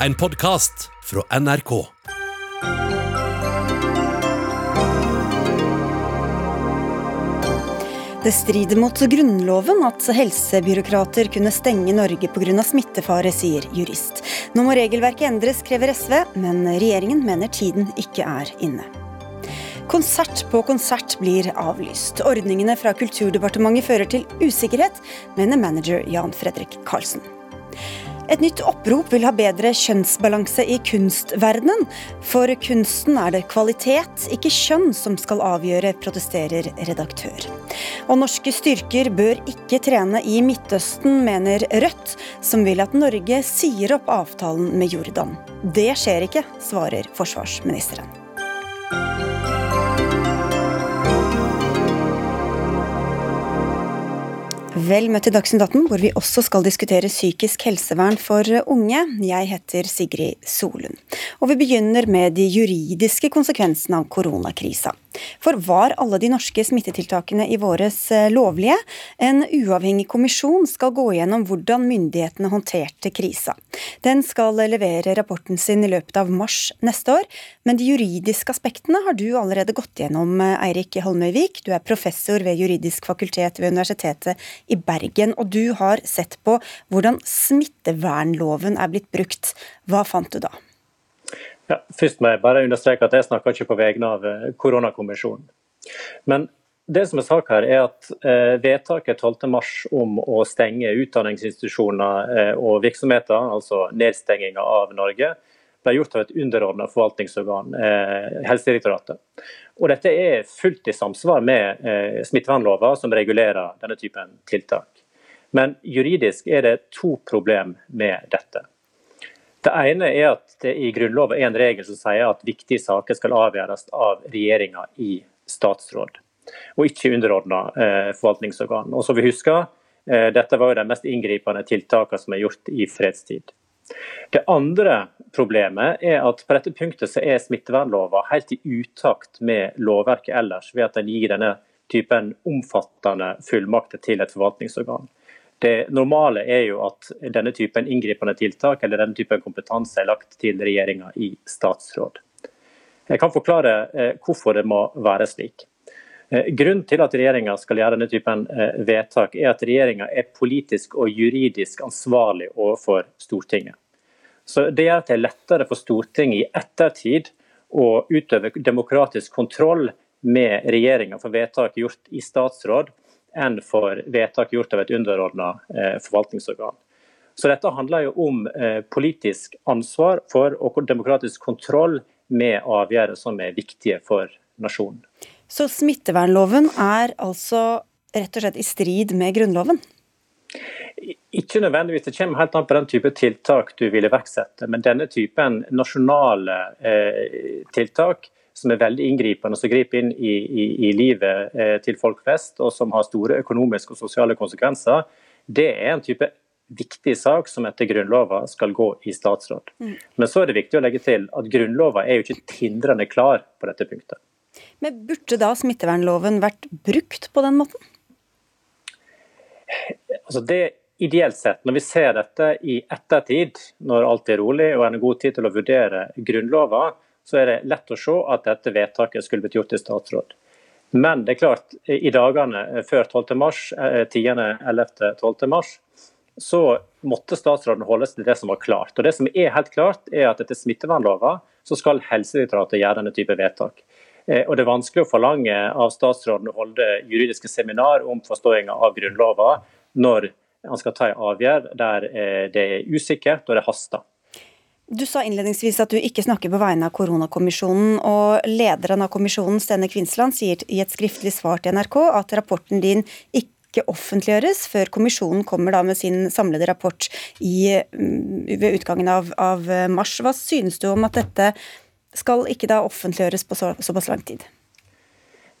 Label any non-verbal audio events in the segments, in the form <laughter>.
en podkast fra NRK. Det strider mot Grunnloven at helsebyråkrater kunne stenge Norge pga. smittefare, sier jurist. Nå må regelverket endres, krever SV, men regjeringen mener tiden ikke er inne. Konsert på konsert blir avlyst. Ordningene fra Kulturdepartementet fører til usikkerhet, mener manager Jan Fredrik Karlsen. Et nytt opprop vil ha bedre kjønnsbalanse i kunstverdenen. For kunsten er det kvalitet, ikke kjønn, som skal avgjøre, protesterer redaktør. Og norske styrker bør ikke trene i Midtøsten, mener Rødt, som vil at Norge sier opp avtalen med Jordan. Det skjer ikke, svarer forsvarsministeren. Vel møtt til Dagsnytt 18, hvor vi også skal diskutere psykisk helsevern for unge. Jeg heter Sigrid Solund. Og vi begynner med de juridiske konsekvensene av koronakrisa. For var alle de norske smittetiltakene i våres eh, lovlige? En uavhengig kommisjon skal gå gjennom hvordan myndighetene håndterte krisa. Den skal levere rapporten sin i løpet av mars neste år, men de juridiske aspektene har du allerede gått gjennom, eh, Eirik Holmøyvik. Du er professor ved juridisk fakultet ved Universitetet i Bergen, og du har sett på hvordan smittevernloven er blitt brukt. Hva fant du da? Ja, først må jeg bare understreke at jeg snakker ikke på vegne av eh, koronakommisjonen. Men det som er sak her er at eh, Vedtaket 12.3 om å stenge utdanningsinstitusjoner eh, og virksomheter, altså nedstenginga av Norge, ble gjort av et underordna forvaltningsorgan, eh, Helsedirektoratet. Og Dette er fullt i samsvar med eh, smittevernlova, som regulerer denne typen tiltak. Men juridisk er det to problem med dette. Det ene er at det i Grunnloven er en regel som sier at viktige saker skal avgjøres av regjeringa i statsråd, og ikke underordna eh, forvaltningsorgan. Og som vi husker, eh, dette var jo de mest inngripende tiltakene som er gjort i fredstid. Det andre problemet er at på dette punktet så er smittevernlova helt i utakt med lovverket ellers, ved at den gir denne typen omfattende fullmakter til et forvaltningsorgan. Det normale er jo at denne typen inngripende tiltak eller denne typen kompetanse er lagt til regjeringa i statsråd. Jeg kan forklare eh, hvorfor det må være slik. Eh, grunnen til at regjeringa skal gjøre denne typen eh, vedtak, er at regjeringa er politisk og juridisk ansvarlig overfor Stortinget. Så Det gjør at det er lettere for Stortinget i ettertid å utøve demokratisk kontroll med regjeringa for vedtak gjort i statsråd, enn for vedtak gjort av et underordna eh, forvaltningsorgan. Så dette handler jo om eh, politisk ansvar for og demokratisk kontroll med avgjørelser som er viktige for nasjonen. Så smittevernloven er altså rett og slett i strid med Grunnloven? Ikke nødvendigvis, det kommer helt an på den type tiltak du vil iverksette. Men denne typen nasjonale eh, tiltak som er veldig inngripende, som griper inn i, i, i livet eh, til folk flest, og som har store økonomiske og sosiale konsekvenser, det er en type viktig sak som etter Grunnlova skal gå i statsråd. Mm. Men så er det viktig å legge til at Grunnlova er jo ikke tindrende klar på dette punktet. Men Burde da smittevernloven vært brukt på den måten? Altså det Ideelt sett, når vi ser dette i ettertid, når alt er rolig og en god tid til å vurdere Grunnlova, så er det lett å se at dette vedtaket skulle blitt gjort i statsråd. Men det er klart, i dagene før 12. mars, 10., 11., 12. mars, så måtte statsråden holde seg til det som var klart. Og Det som er helt klart, er at etter smittevernloven så skal Helsedirektoratet gjøre denne type vedtak. Eh, og Det er vanskelig å forlange av statsråden å holde juridiske seminar om forståinga av Grunnloven når han skal ta en avgjørelse der eh, det er usikkert og det haster. Du sa innledningsvis at du ikke snakker på vegne av koronakommisjonen, og lederen av kommisjonen, Stene Kvinsland, sier i et skriftlig svar til NRK at rapporten din ikke offentliggjøres før kommisjonen kommer da med sin samlede rapport i, mm, ved utgangen av, av, mars. Hva synes du om at dette skal ikke da offentliggjøres på så, såpass lang tid?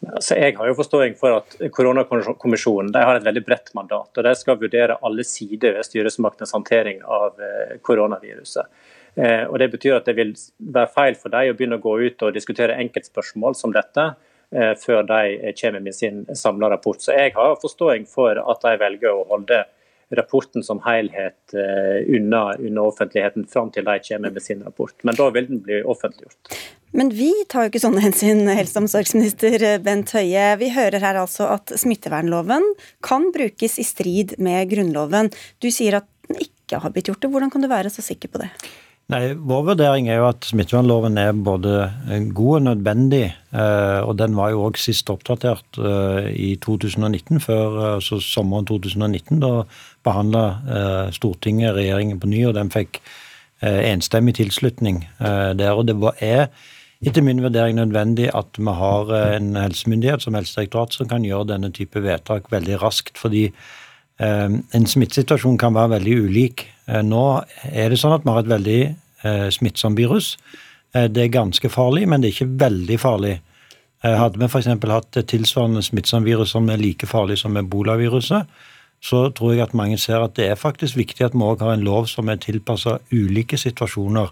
Altså, jeg har jo forståing for at Koronakommisjonen har et veldig bredt mandat. og De skal vurdere alle sider ved styresmaktenes håndtering av eh, koronaviruset. Eh, og Det betyr at det vil være feil for dem å begynne å gå ut og diskutere enkeltspørsmål som dette eh, før de kommer med sin samla rapport. Så Jeg har forståing for at de velger å holde rapporten som helhet unna, unna offentligheten fram til de kommer med sin rapport. Men da vil den bli offentliggjort. Men vi tar jo ikke sånne hensyn, helse- og omsorgsminister Bent Høie. Vi hører her altså at smittevernloven kan brukes i strid med Grunnloven. Du sier at den ikke har blitt gjort det. Hvordan kan du være så sikker på det? Nei, Vår vurdering er jo at smittevernloven er både god og nødvendig. Eh, og Den var jo òg sist oppdatert eh, i 2019, før altså sommeren 2019. Da behandla Stortinget regjeringen på ny, og den fikk enstemmig tilslutning der. Og det er etter min vurdering nødvendig at vi har en helsemyndighet som Helsedirektoratet som kan gjøre denne type vedtak veldig raskt. fordi en smittesituasjon kan være veldig ulik. Eh, nå er det sånn at vi har et veldig eh, smittsomt virus. Eh, det er ganske farlig, men det er ikke veldig farlig. Hadde vi f.eks. hatt tilsvarende smittsomt virus som er like farlig som ebolaviruset, så tror jeg at mange ser at det er faktisk viktig at vi òg har en lov som er tilpassa ulike situasjoner.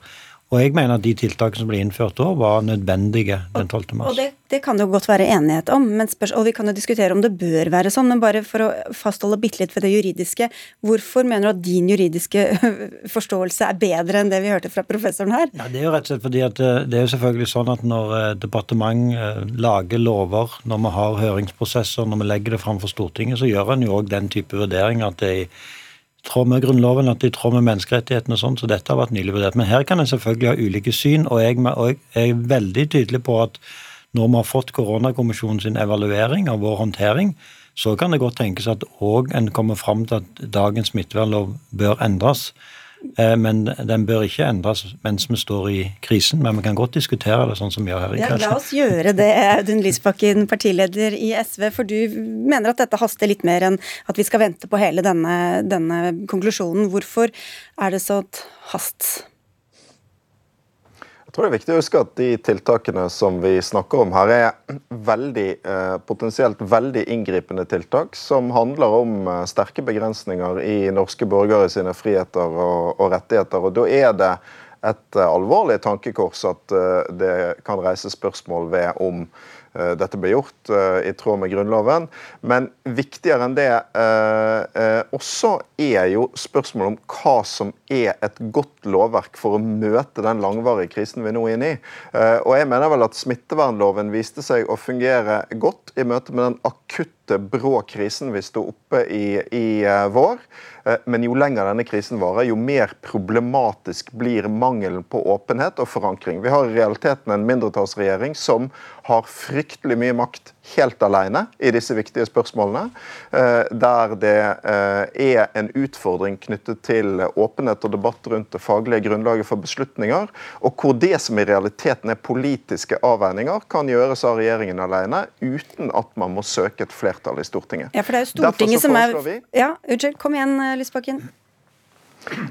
Og jeg mener at de tiltakene som ble innført da, var nødvendige den 12. mars. Og det, det kan det jo godt være enighet om, spørs, og vi kan jo diskutere om det bør være sånn. Men bare for å fastholde bitte litt ved det juridiske, hvorfor mener du at din juridiske <laughs> forståelse er bedre enn det vi hørte fra professoren her? Ja, det er jo rett og slett fordi at eh, det er jo selvfølgelig sånn at når eh, departement eh, lager lover, når vi har høringsprosesser, når vi legger det fram for Stortinget, så gjør en jo òg den type vurderinger at det er tråd med Grunnloven, at det er tråd med menneskerettighetene og sånn, så dette har vært nylig vurdert. Men her kan en selvfølgelig ha ulike syn, og jeg, og jeg er veldig tydelig på at når vi har fått koronakommisjonen sin evaluering av vår håndtering, så kan det godt tenkes at òg en kommer fram til at dagens smittevernlov bør endres. Eh, men den bør ikke endres mens vi står i krisen, men vi kan godt diskutere det sånn som vi gjør her i kveld. Ja, la oss gjøre det, Audun Lysbakken, partileder i SV. For du mener at dette haster litt mer enn at vi skal vente på hele denne, denne konklusjonen. Hvorfor er det så hast? Jeg tror det er viktig å huske at de tiltakene som vi snakker om her, er veldig, eh, potensielt veldig inngripende tiltak som handler om eh, sterke begrensninger i norske borgere sine friheter og, og rettigheter. Og Da er det et eh, alvorlig tankekors at det kan reise spørsmål ved om dette ble gjort eh, i tråd med Grunnloven. Men viktigere enn det eh, også er jo spørsmålet om hva som er et godt lovverk for å møte den langvarige krisen vi nå er inne i. Og jeg mener vel at smittevernloven viste seg å fungere godt i møte med den akutte brå krisen vi sto oppe i i vår. Eh, men jo lenger denne krisen varer, jo mer problematisk blir mangelen på åpenhet og forankring. Vi har i realiteten en mindretallsregjering som har fryktelig mye makt helt alene i disse viktige spørsmålene. Eh, der det eh, er en utfordring knyttet til åpenhet og debatt rundt det faglige grunnlaget for beslutninger, og hvor det som i realiteten er politiske avveininger, kan gjøres av regjeringen alene, uten at man må søke et flertall i Stortinget. Ja, for det er jo Stortinget som er Ja, unnskyld, kom igjen, Lysbakken.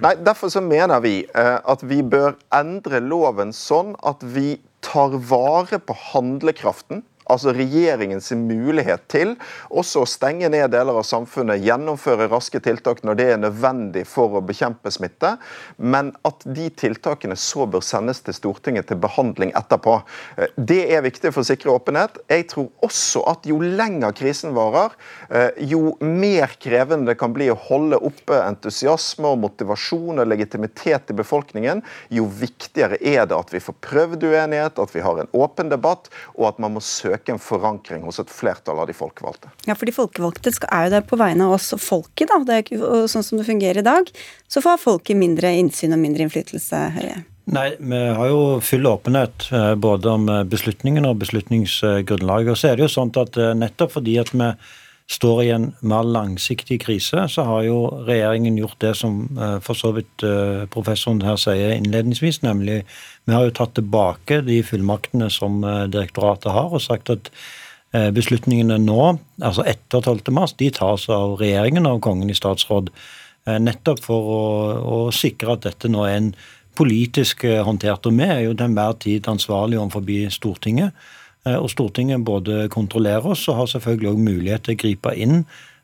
Nei, Derfor så mener vi eh, at vi bør endre loven sånn at vi tar vare på handlekraften altså regjeringens mulighet til også å stenge ned deler av samfunnet, gjennomføre raske tiltak når det er nødvendig for å bekjempe smitte, men at de tiltakene så bør sendes til Stortinget til behandling etterpå. Eh, det er viktig for å sikre åpenhet. Jeg tror også at jo lenger krisen varer, eh, jo mer krevende det kan bli å holde oppe entusiasme og motivasjon og legitimitet i befolkningen, jo viktigere er det at vi får prøvd uenighet, at vi har en åpen debatt, og at man må søke søke en forankring hos et flertall av de folkevalgte. Ja, for de folkevalgte er jo der på vegne av oss og folket, da. Det er ikke sånn som det fungerer i dag. Så får folket mindre innsyn og mindre innflytelse, Høie. Nei, vi har jo full åpenhet eh, både om eh, beslutningen og beslutningsgrunnlaget. Og så er det jo sånn at eh, nettopp fordi at vi står i en mer langsiktig krise, så har jo regjeringen gjort det som for så vidt professoren her sier innledningsvis, nemlig vi har jo tatt tilbake de fullmaktene som eh, direktoratet har, og sagt at eh, beslutningene nå, altså etter 12.3, de tas av regjeringen og Kongen i statsråd. Eh, nettopp for å, å sikre at dette nå er en politisk håndtert. Og vi er jo til enhver tid ansvarlig overfor Stortinget. Og Stortinget både kontrollerer oss og har selvfølgelig også mulighet til å gripe inn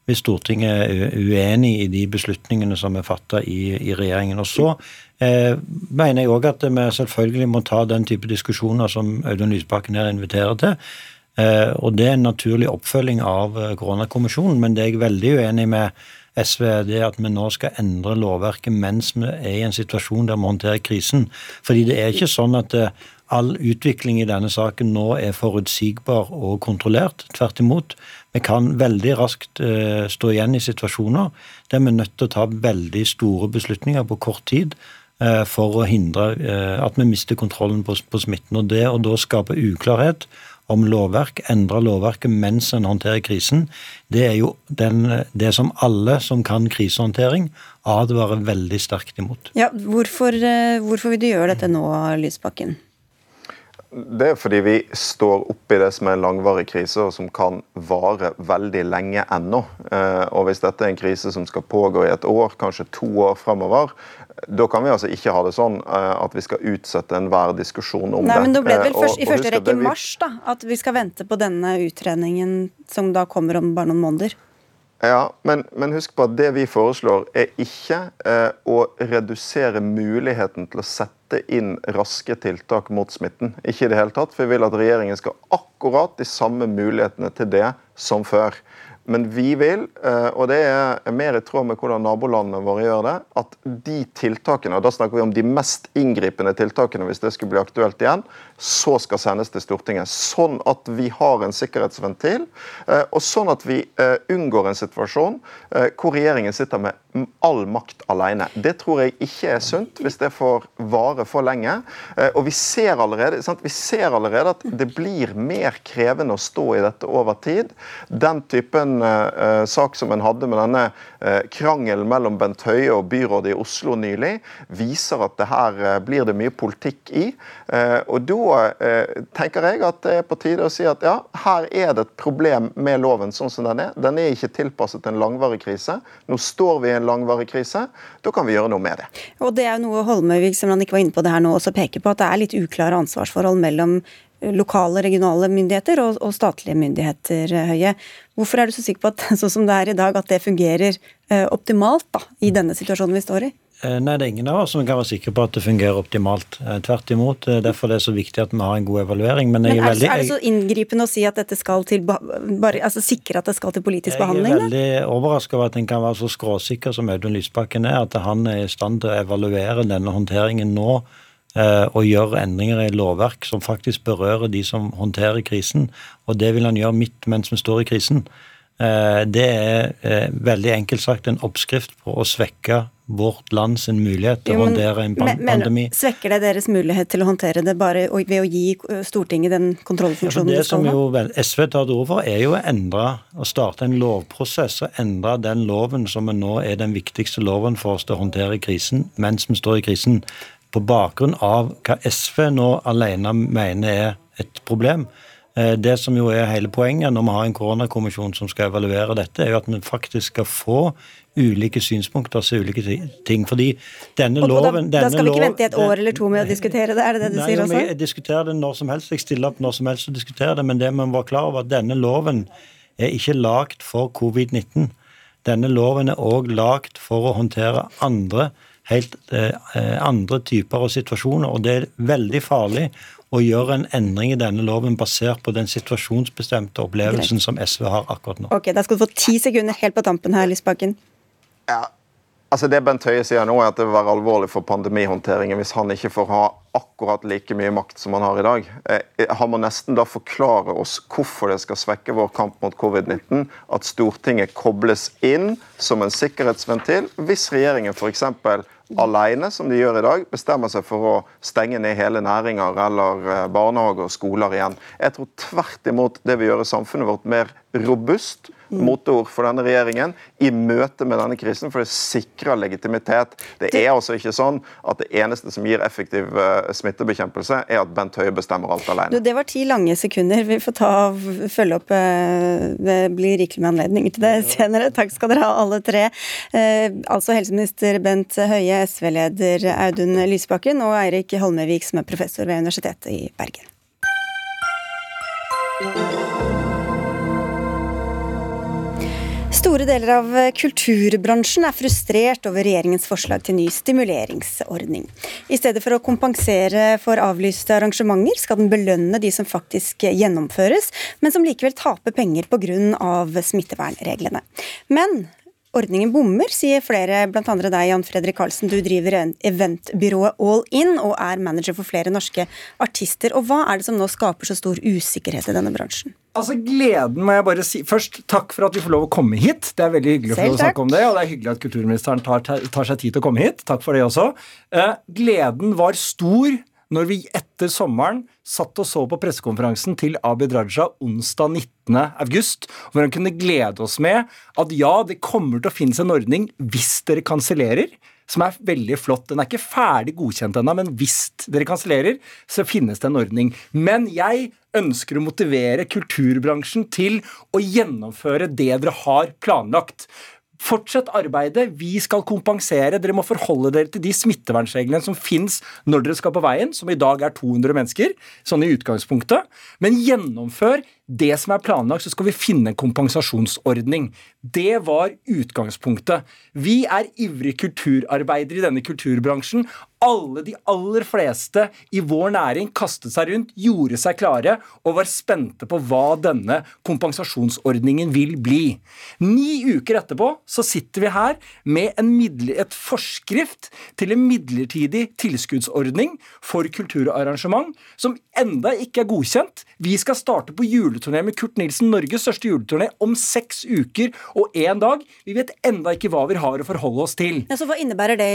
hvis Stortinget er uenig i de beslutningene som er fatta i, i, regjeringen. Og så eh, mener jeg òg at vi selvfølgelig må ta den type diskusjoner som Audun Lysbakken her inviterer til. Eh, og det er en naturlig oppfølging av eh, koronakommisjonen, men det er jeg veldig uenig med SV det at vi nå skal endre lovverket mens vi er i en situasjon der vi håndterer krisen. Fordi det er ikke sånn at eh, all utvikling i denne saken nå er forutsigbar og kontrollert. Tvert imot. Vi kan veldig raskt uh, stå igjen i situasjoner der vi er nødt til å ta veldig store beslutninger på kort tid uh, for å hindre uh, at vi mister kontrollen på, på smitten. Og det å da skape uklarhet om lovverk, endre lovverket mens en håndterer krisen, det er jo den, det som alle som kan krisehåndtering, advarer veldig sterkt imot. Ja, hvorfor, eh, hvorfor vil du gjøre dette nå, Lysbakken? Det er fordi vi står oppi det som er en langvarig krise, og som kan vare veldig lenge ennå. Eh, og Hvis dette er en krise som skal pågå i et år, kanskje to år fremover, da kan vi altså ikke ha det sånn eh, at vi skal utsette enhver diskusjon om Nei, det. Men da ble det vel eh, først, i første rekke vi... mars da, at vi skal vente på denne utredningen som da kommer om bare noen måneder? Ja, men, men, husk på at det vi foreslår, er ikke eh, å redusere muligheten til å sette inn raske tiltak mot smitten. Ikke i det hele tatt. For vi vil at regjeringen skal ha akkurat de samme mulighetene til det som før. Men vi vil, eh, og det er mer i tråd med hvordan nabolandene våre gjør det, at de tiltakene, og da snakker vi om de mest inngripende tiltakene hvis det skulle bli aktuelt igjen, så skal sendes til Stortinget. Sånn at vi har en sikkerhetsventil, eh, og sånn at vi eh, unngår en situasjon hvor regjeringen sitter med all makt alene. Det tror jeg ikke er sunt hvis det får vare for lenge. Og vi ser allerede, sant? Vi ser allerede at det blir mer krevende å stå i dette over tid. Den typen uh, sak som en hadde med denne uh, krangelen mellom Bent Høie og byrådet i Oslo nylig, viser at det her uh, blir det mye politikk i. og Da tenker jeg at det er på tide å si at ja, her er det et problem med loven sånn som den er. Den er ikke tilpasset en langvarig krise. Nå står vi i en langvarig krise. Da kan vi gjøre noe med det. Og Det er jo noe Holmøyvik som han ikke var inne på det her nå, også peker på, at det er litt uklare ansvarsforhold mellom lokale, regionale myndigheter og, og, statlige myndigheter, Høie. Hvorfor er du så sikker på at <laughs> sånn som det er i dag, at det fungerer eh, optimalt da, i denne situasjonen vi står i? Eh, nei, det er ingen av oss som kan være sikre på at det fungerer optimalt. Eh, tvert imot. Derfor er det så viktig at vi har en god evaluering. Men, Men er, veldig, er, det så inngripende å si at dette skal til bare, altså sikre at det skal til politisk behandling? Jeg er veldig overraska over at en kan være så skråsikker som Audun Lysbakken er, at han er i stand til å evaluere denne håndteringen nå Eh, og gjøre endringer i lovverk som faktisk berører de som håndterer krisen. Og det vil han gjøre midt mens vi står i krisen. Eh, det er eh, veldig enkelt sagt en oppskrift på å svekke vårt land sin mulighet til å håndtere en pandemi. Men, svekker det deres mulighet til å håndtere det bare ved å gi Stortinget den kontrollfunksjonen ja, de skal ha? Det som SV tar til orde for, er jo å endre å starte en lovprosess og endre den loven som nå er den viktigste loven for oss til å håndtere krisen mens vi står i krisen på bakgrunn av hva SV nå alene mener er et problem. Eh, det som jo er hele poenget når vi har en koronakommisjon som skal evaluere dette, er jo at vi faktisk skal få ulike synspunkter til ulike ting. Fordi denne og loven Da, da skal vi ikke vente i et år eller to med å diskutere det, er det det du nei, sier også? Jeg diskuterer det når som helst. Jeg stiller opp når som helst og diskuterer det. Men det må være klar over at denne loven er ikke lagd for covid-19. Denne loven er òg lagd for å håndtere andre helt eh, andre typer av situasjoner. Og det er veldig farlig å gjøre en endring i denne loven basert på den situasjonsbestemte opplevelsen Greit. som SV har akkurat nå. Ok, Da skal du få ti sekunder helt på tampen her, Lysbakken. Ja, Altså Det Bent Høie sier nå, er at det vil være alvorlig for pandemihåndteringen hvis han ikke får ha akkurat like mye makt som han har i dag. Eh, han må nesten da forklare oss hvorfor det skal svekke vår kamp mot covid-19 at Stortinget kobles inn som en sikkerhetsventil hvis regjeringen f.eks alene, som de gjør i dag, bestemmer seg for å stenge ned hele næringer eller eh, barnehager og skoler igjen. Jeg tror tvert imot det vil gjøre samfunnet vårt mer robust motor moteord for denne regjeringen i møte med denne krisen, for det sikrer legitimitet. Det er altså ikke sånn at det eneste som gir effektiv uh, smittebekjempelse, er at Bent Høie bestemmer alt alene. Det var ti lange sekunder. Vi får ta følge opp. Uh, det blir rikelig med anledning til det senere. Takk skal dere ha, alle tre. Uh, altså helseminister Bent Høie, SV-leder Audun Lysbakken og Eirik Holmevik, som er professor ved Universitetet i Bergen. Store deler av kulturbransjen er frustrert over regjeringens forslag til ny stimuleringsordning. I stedet for å kompensere for avlyste arrangementer, skal den belønne de som faktisk gjennomføres, men som likevel taper penger pga. smittevernreglene. Men ordningen bommer, sier flere, andre deg, Jan Fredrik Karlsen. Du driver eventbyrået All In og er manager for flere norske artister. Og hva er det som nå skaper så stor usikkerhet i denne bransjen? Altså, Gleden må jeg bare si Først, takk for at vi får lov å komme hit. Det er veldig hyggelig å få lov å snakke om det, og det er hyggelig at kulturministeren tar, tar, seg tid til å komme hit. Takk for det også. Eh, gleden var stor når vi etter sommeren satt og så på pressekonferansen til Abid Raja onsdag 19. august, hvor han kunne glede oss med at ja, det kommer til å finnes en ordning hvis dere kansellerer som er veldig flott. Den er ikke ferdig godkjent ennå, men hvis dere kansellerer, så finnes det en ordning. Men jeg ønsker å motivere kulturbransjen til å gjennomføre det dere har planlagt. Fortsett arbeidet. Vi skal kompensere. Dere må forholde dere til de smittevernreglene som fins når dere skal på veien, som i dag er 200 mennesker, sånn i utgangspunktet. Men gjennomfør det som er planlagt, så skal vi finne en kompensasjonsordning. Det var utgangspunktet. Vi er ivrige kulturarbeidere i denne kulturbransjen. Alle de aller fleste i vår næring kastet seg rundt, gjorde seg klare og var spente på hva denne kompensasjonsordningen vil bli. Ni uker etterpå så sitter vi her med et forskrift til en midlertidig tilskuddsordning for kulturarrangement som enda ikke er godkjent. Vi skal starte på juleturné med Kurt Nilsen, Norges største juleturné, om seks uker og én dag. Vi vet enda ikke hva vi har å forholde oss til. Ja, så Hva innebærer det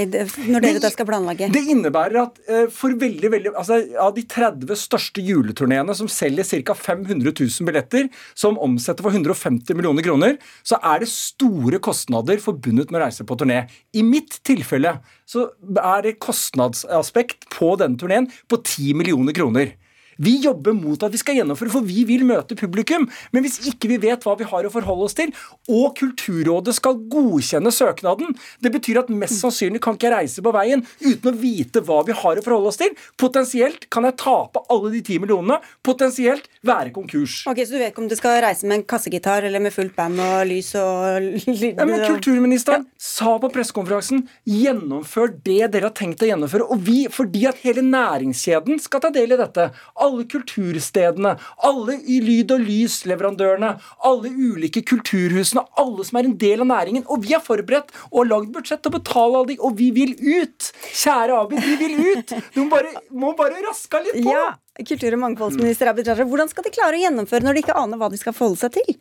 når dere det, skal planlegge? Det innebærer at uh, for veldig, veldig, altså av de 30 største juleturneene som selger ca. 500 000 billetter, som omsetter for 150 millioner kroner, så er det store kostnader forbundet med å reise på turné. I mitt tilfelle så er det kostnadsaspekt på denne turneen på 10 millioner kroner. Vi jobber mot at vi skal gjennomføre, for vi vil møte publikum. Men hvis ikke vi vet hva vi har å forholde oss til, og Kulturrådet skal godkjenne søknaden Det betyr at mest sannsynlig kan ikke jeg reise på veien uten å vite hva vi har å forholde oss til. Potensielt kan jeg tape alle de ti millionene. Potensielt være konkurs. Ok, Så du vet ikke om du skal reise med en kassegitar eller med fullt band og lys og lyd? Ja, men kulturministeren ja. sa på pressekonferansen gjennomfør det dere har tenkt å gjennomføre. Og vi, fordi at hele næringskjeden skal ta del i dette alle kulturstedene, alle lyd- og lysleverandørene, alle ulike kulturhusene, alle som er en del av næringen. Og vi er forberedt og har lagd budsjett til å betale alle de, og vi vil ut! Kjære Abid, vi vil ut! Du må bare, må bare raske litt på! Ja, Kultur- og mangfoldsminister Abid Raja, hvordan skal de klare å gjennomføre når de ikke aner hva de skal forholde seg til?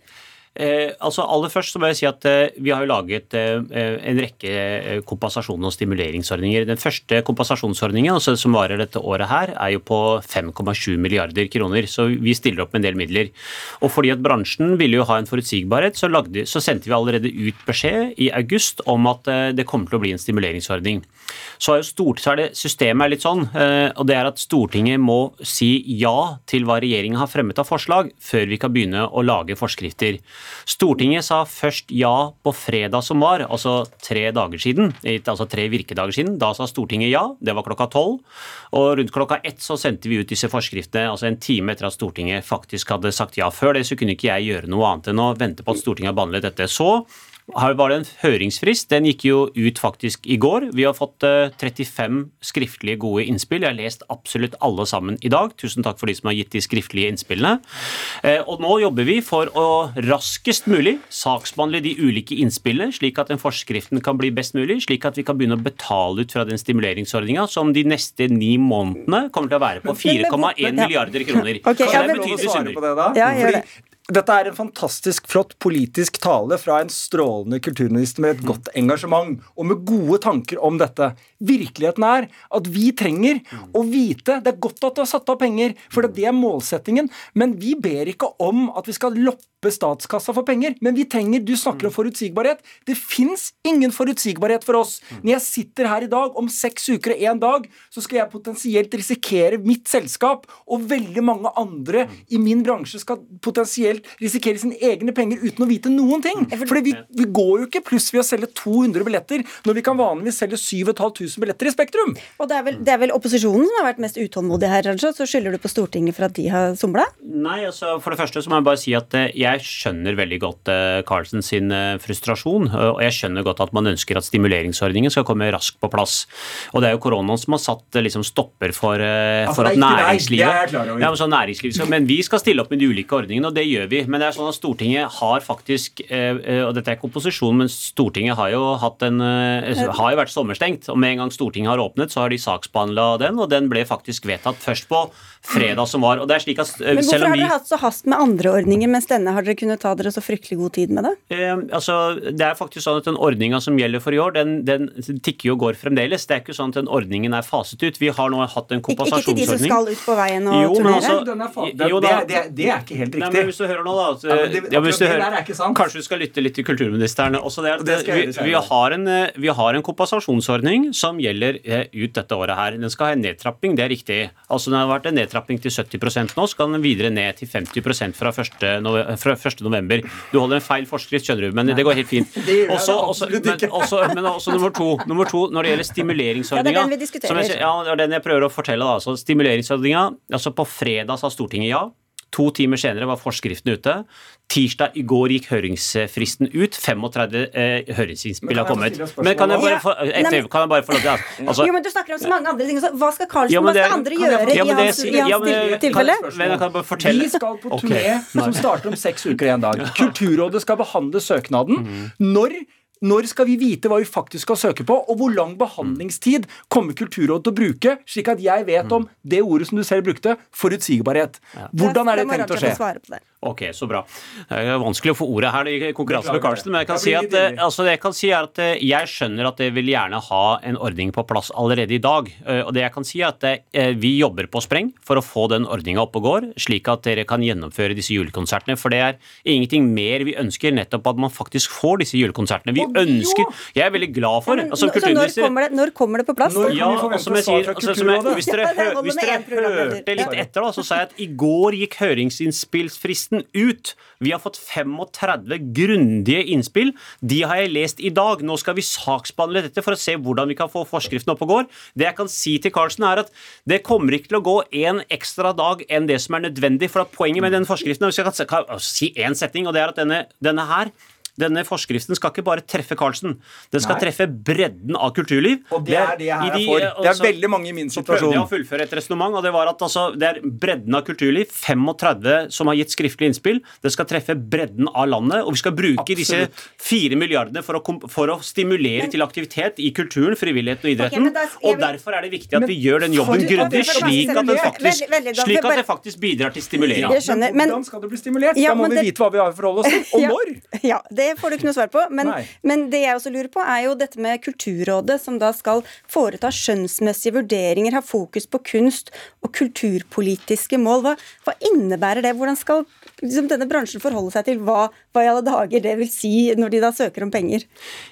Eh, altså Aller først så må jeg si at eh, vi har jo laget eh, en rekke eh, kompensasjon- og stimuleringsordninger. Den første kompensasjonsordningen altså, som varer dette året her, er jo på 5,7 milliarder kroner. Så vi stiller opp med en del midler. Og fordi at bransjen ville jo ha en forutsigbarhet, så, lagde, så sendte vi allerede ut beskjed i august om at eh, det kommer til å bli en stimuleringsordning. Så er jo stort, så er det systemet er litt sånn, eh, og det er at Stortinget må si ja til hva regjeringen har fremmet av forslag, før vi kan begynne å lage forskrifter. Stortinget sa først ja på fredag som var, altså tre dager siden, altså tre virkedager siden. Da sa Stortinget ja, det var klokka tolv. Og rundt klokka ett så sendte vi ut disse forskriftene, altså en time etter at Stortinget faktisk hadde sagt ja. Før det så kunne ikke jeg gjøre noe annet enn å vente på at Stortinget har behandlet dette. Så her var det en høringsfrist. Den gikk jo ut faktisk i går. Vi har fått 35 eh, skriftlige gode innspill. Jeg har lest absolutt alle sammen i dag. Tusen takk for de som har gitt de skriftlige innspillene. Eh, og nå jobber vi for å raskest mulig saksbehandle de ulike innspillene, slik at den forskriften kan bli best mulig, slik at vi kan begynne å betale ut fra den stimuleringsordninga som de neste ni månedene kommer til å være på 4,1 milliarder kroner. Okay, kan jeg betydelige summer. Ja, det. Dette er en fantastisk flott politisk tale fra en strålende kulturminister med et godt engasjement og med gode tanker om dette. Virkeligheten er at vi trenger å vite Det er godt at du har satt av penger, for det er målsettingen, men vi ber ikke om at vi skal loppe statskassa for penger. Men vi trenger Du snakker om forutsigbarhet. Det fins ingen forutsigbarhet for oss. Når jeg sitter her i dag, om seks uker og én dag, så skal jeg potensielt risikere mitt selskap, og veldig mange andre i min bransje skal potensielt risikere sine egne penger uten å vite noen ting. Fordi vi, vi går jo ikke pluss ved å selge 200 billetter når vi kan vanligvis selge 7500 billetter i Spektrum. Og det er, vel, det er vel opposisjonen som har vært mest utålmodig her, Raja. Så skylder du på Stortinget for at de har somla? Nei, altså for det første så må jeg bare si at eh, jeg jeg skjønner veldig godt Carlsen sin frustrasjon. Og jeg skjønner godt at man ønsker at stimuleringsordningen skal komme raskt på plass. Og det er jo koronaen som har satt liksom, stopper for, altså, for at næringslivet ja, men, næringslivet men vi skal stille opp med de ulike ordningene, og det gjør vi. Men det er sånn at Stortinget har faktisk Og dette er ikke opposisjon, men Stortinget har jo, hatt en, har jo vært sommerstengt. Og med en gang Stortinget har åpnet, så har de saksbehandla den, og den ble faktisk vedtatt først på fredag som var. og det er slik at Men Hvorfor har dere hatt så hast med andre ordninger, mens denne har dere kunnet ta dere så fryktelig god tid med det? Eh, altså, Det er faktisk sånn at den ordninga som gjelder for i år, den, den, tikker jo og går fremdeles. Det er ikke sånn at den ordningen er faset ut. Vi har nå hatt en kompensasjonsordning. Ikke til de som skal ut på veien og jo, turnere? Altså, det, det, det, det, er ikke helt riktig. Nei, men hvis du hører nå, da at, ja, det, ja, hvis du hører, Kanskje du skal lytte litt til kulturministeren. Også det, det, vi, vi, har en, eh, vi har en kompensasjonsordning som gjelder eh, ut dette året her. Den skal ha en nedtrapping, det er riktig. Altså Den har vært en nedtrapping til 70% nå, skal den videre ned til 50% fra 1. november. Du holder en feil forskrift, skjønner du, men det går helt fint. <laughs> Også, også, men, <laughs> også, men også nummer to, nummer to, når det gjelder stimuleringsordninga Ja, det er den vi diskuterer. Ja, det er den jeg prøver å fortelle. da, altså Stimuleringsordninga, altså På fredag sa Stortinget ja. To timer senere var forskriften ute. Tirsdag i går gikk høringsfristen ut. 35 eh, høringsinnspill har kommet. Men kan jeg bare få, etter, kan jeg bare få lov til <laughs> altså, Jo, men Du snakker om så mange andre ting. Hva skal Karlsen, ja, hva skal andre gjøre ja, i hans, i hans ja, tilfelle? Kan, kan bare fortelle? Vi skal på turné okay. som starter om seks uker i en dag. <laughs> Kulturrådet skal behandle søknaden. Mm. Når når skal vi vite hva vi faktisk skal søke på, og hvor lang behandlingstid kommer Kulturrådet til å bruke, slik at jeg vet om det ordet som du selv brukte, forutsigbarhet. Hvordan er det tenkt å skje? Ok, så bra. Det er vanskelig å få ordet her i konkurranse med Carlsen, men jeg kan, si at, eh, altså jeg kan si at eh, jeg skjønner at jeg vil gjerne ha en ordning på plass allerede i dag. Eh, og det jeg kan si er at vi jobber på spreng for å få den ordninga opp og går, slik at dere kan gjennomføre disse julekonsertene. For det er ingenting mer vi ønsker, nettopp at man faktisk får disse julekonsertene. Vi ønsker Jeg er veldig glad for altså, Så når kommer, det, når kommer, det, på plass? Når ja, som jeg sier, altså, som jeg, hvis dere, hvis dere hørte litt etter, da, så sa jeg at i går gikk høringsinnspillsfristen ut. Vi har fått 35 grundige innspill. De har jeg lest i dag. Nå skal vi saksbehandle dette for å se hvordan vi kan få forskriften opp og går. Det jeg kan si til Karlsen, er at det kommer ikke til å gå en ekstra dag enn det som er nødvendig. For poenget med den forskriften hvis jeg kan si én setning, og det er at denne, denne her denne forskriften skal ikke bare treffe Karlsen, den skal Nei. treffe bredden av kulturliv. Og det er det jeg er for. Det er veldig mange i min situasjon. Så prøvde jeg å fullføre et resonnement, og det var at altså, det er bredden av kulturliv. 35 som har gitt skriftlig innspill. Det skal treffe bredden av landet, og vi skal bruke Absolutt. disse fire milliardene for å, for å stimulere men, til aktivitet i kulturen, frivilligheten og idretten. Okay, da, og derfor er det viktig at vi gjør den jobben grundig, slik at den faktisk, slik at det faktisk bidrar til stimulering. Hvordan skal det bli stimulert? Da må vi vite hva vi har å forholde oss til, og når. Ja, det det får du ikke noe svar på. Men, men, det jeg også lurer på, er jo dette med Kulturrådet, som da skal foreta skjønnsmessige vurderinger, ha fokus på kunst og kulturpolitiske mål. Hva, hva innebærer det? Hvordan skal liksom, denne bransjen forholde seg til hva, hva, i alle dager det vil si når de da søker om penger?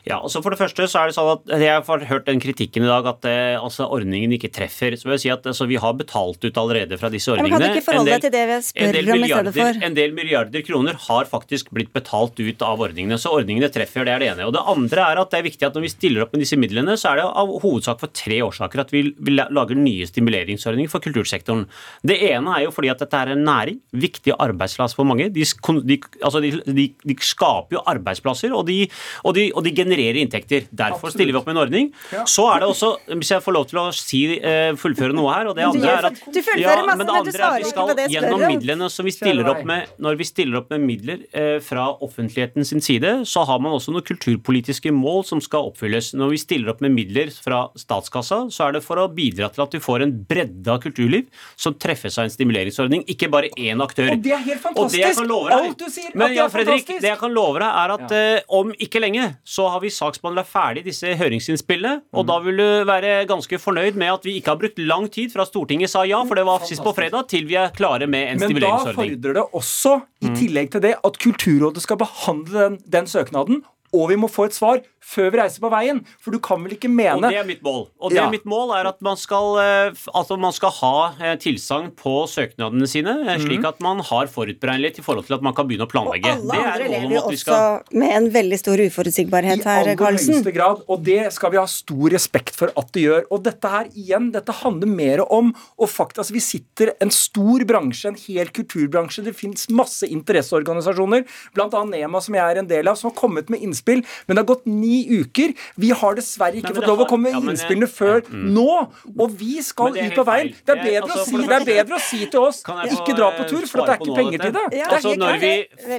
Ja, altså For det første så er det sånn at jeg har hørt den kritikken i dag at eh, altså, ordningen ikke treffer. Så vil jeg si at altså, Vi har betalt ut allerede fra disse ordningene. Ja, men kan du ikke forholde deg til det vi spør om i stedet for? En del milliarder kroner har faktisk blitt betalt ut av ordningene. Så ordningene treffer, det er det ene. Og det andre er at det er viktig at når vi stiller opp med disse midlene, så er det av hovedsak for tre årsaker at vi, vi lager nye stimuleringsordninger for kultursektoren. Det ene er jo fordi at dette er en næring, viktig arbeidsplass for mange. De, de, altså de, de skaper jo arbeidsplasser, og, og, og de, genererer inntekter. Derfor Absolutt. stiller vi opp med en ordning. Ja. Så er det også, hvis jeg får lov til å si, uh, fullføre noe her, og det andre er at ja, men men du svarer ikke på vi skal gjennom midlene som vi stiller opp med, når vi stiller opp med midler eh, fra offentligheten sin side, så har man også noen kulturpolitiske mål som skal oppfylles. Når vi stiller opp med midler fra statskassa, så er det for å bidra til at vi får en bredde av kulturliv som treffes av en stimuleringsordning, ikke bare én aktør. Og det er helt fantastisk! Deg, Alt du sier, men, ja, Fredrik, fantastisk. Det jeg kan love deg, er at ja. uh, om ikke lenge så har vi saksbehandla ferdig disse høringsinnspillene, og mm. da vil du være ganske fornøyd med at vi ikke har brukt lang tid fra Stortinget sa ja, for det var sist på fredag, til vi er klare med en men stimuleringsordning. Men da fordrer det også, i mm. tillegg til det, at Kulturrådet skal behandle den, den søknaden og vi må få et svar før vi reiser på veien. For du kan vel ikke mene Og det er mitt mål. Og det Ja. er mitt mål er at man skal, eh, altså man skal ha eh, tilsagn på søknadene sine, eh, Mhm. slik at man har forutberegnelighet i forhold til at man kan begynne å planlegge. Og alle Det er andre lever jo vi også skal med en veldig stor uforutsigbarhet I her, aller Karlsen. høyeste grad, og det skal vi ha stor respekt for at det gjør. Og dette her, igjen, dette handler mer om og faktisk altså Vi sitter en stor bransje, en hel kulturbransje. Det fins masse interesseorganisasjoner, bl.a. NEMA, som jeg er en del av, som har kommet med innspill. Men det har gått ni uker. Vi har dessverre ikke Nei, fått lov lov å har- komme ja, med men- innspillene før nå. Og vi skal ut på veien. Det er bedre, altså, å, si, det er bedre å si til oss få, ikke dra på tur, for det er ikke penger til det. Ja, altså, når vi,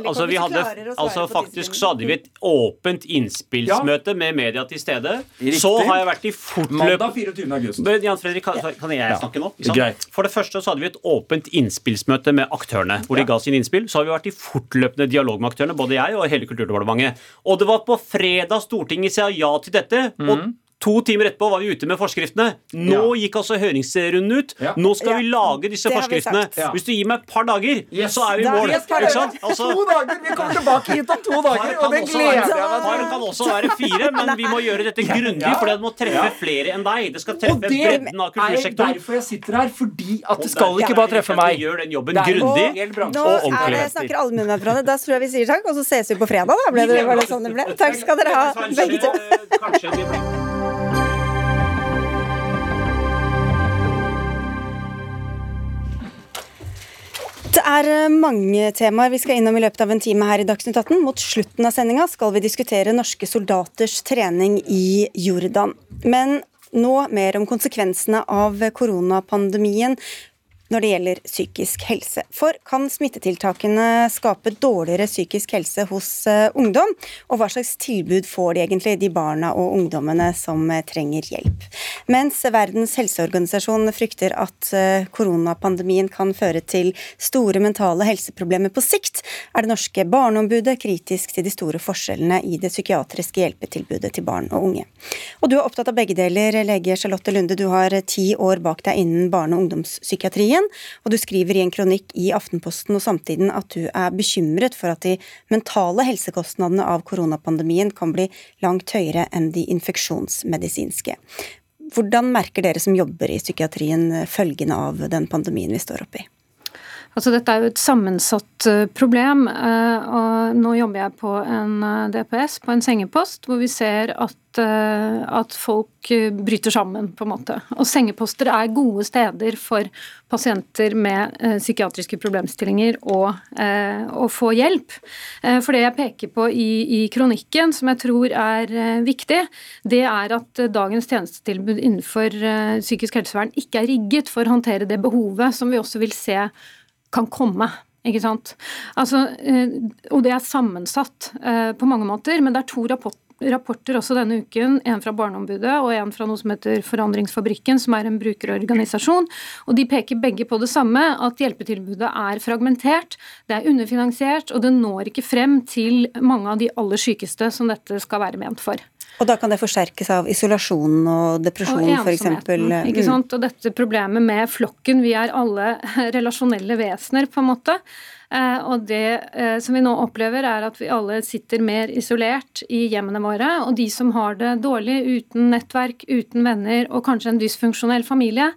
altså, vi hadde, altså Faktisk så hadde vi et åpent innspillsmøte med media til stede. Så har jeg vært i fortløp... Mandag 24. Jan Fredrik, kan, kan jeg snakke nå? Greit. For det første så hadde vi et åpent innspillsmøte med aktørene, hvor de ga sine innspill. Så har vi vært i fortløpende dialog med aktørene, både jeg og hele Kulturdepartementet. Og det var på fredag Stortinget sa ja til dette. mm. og To timer etterpå var vi ute med forskriftene. Nå gikk altså høringsrunden ut. Ja. Nå skal vi lage disse det forskriftene. Ja. Hvis du gir meg et par dager, Yes. så er vi i mål. Ikke sant? Altså, to dager! Vi kommer tilbake hit om to dager, og det gleder jeg meg til. kan også være fire, men vi må gjøre dette grundig, for det må treffe flere enn deg. Det skal treffe det bredden av kultursektoren. derfor jeg sitter her, fordi at det skal ikke bare treffe meg. gjør den jobben Det grundig. Og ordentlig. Nå snakker allmuen med hverandre. Da tror jeg vi sier takk, og så ses vi på fredag, da. Ble det, var det sånn det ble? Takk skal dere ha, begge to. Det er eh, mange temaer vi skal innom i løpet av en time her i Dagsnytt 18. Mot slutten av sendinga skal vi diskutere norske soldaters trening i Jordan. Men nå mer om konsekvensene av koronapandemien når det gjelder psykisk helse. For kan smittetiltakene skape dårligere psykisk helse hos eh, ungdom? Og hva slags tilbud får de egentlig, de barna og ungdommene som eh, trenger hjelp? Mens Verdens helseorganisasjon frykter at eh, koronapandemien kan føre til store mentale helseproblemer på sikt, er det norske Barneombudet kritisk til de store forskjellene i det psykiatriske hjelpetilbudet til barn og unge. Og du er opptatt av begge deler, lege Charlotte Lunde. Du har ti år bak deg innen barne- og ungdomspsykiatrien, og du skriver i en kronikk i Aftenposten og Samtiden at du er bekymret for at de mentale helsekostnadene av koronapandemien kan bli langt høyere enn de infeksjonsmedisinske. Hvordan merker dere som jobber i psykiatrien følgene av den pandemien vi står oppi? Altså, dette er jo et sammensatt eh, problem. eh, og Nå jobber jeg på en eh, DPS, på en sengepost, hvor vi ser at, at folk bryter sammen, på en måte. Og sengeposter er gode steder for pasienter med psykiatriske problemstillinger å, å få hjelp. For det jeg peker på i, i kronikken, som jeg tror er viktig, det er at dagens tjenestetilbud innenfor psykisk helsevern ikke er rigget for å håndtere det behovet som vi også vil se kan komme. Ikke sant? Altså, eh, og det er sammensatt eh, på mange måter, men det er to rapporter rapporter også denne uken. En fra Barneombudet og en fra noe som heter Forandringsfabrikken, som er en brukerorganisasjon. Og De peker begge på det samme, at hjelpetilbudet er fragmentert, det er underfinansiert, og det når ikke frem til mange av de aller sykeste som dette skal være ment for. Og da kan det forsterkes av isolasjon og depresjon, Og f.eks. Ikke sant? Og dette problemet med flokken. Vi er alle <laughs> relasjonelle vesener, på en måte. Eh, Og det eh, som vi nå opplever, er at vi alle sitter mer isolert i hjemmene våre. Og de som har det dårlig, uten nettverk, uten venner og kanskje en dysfunksjonell familie,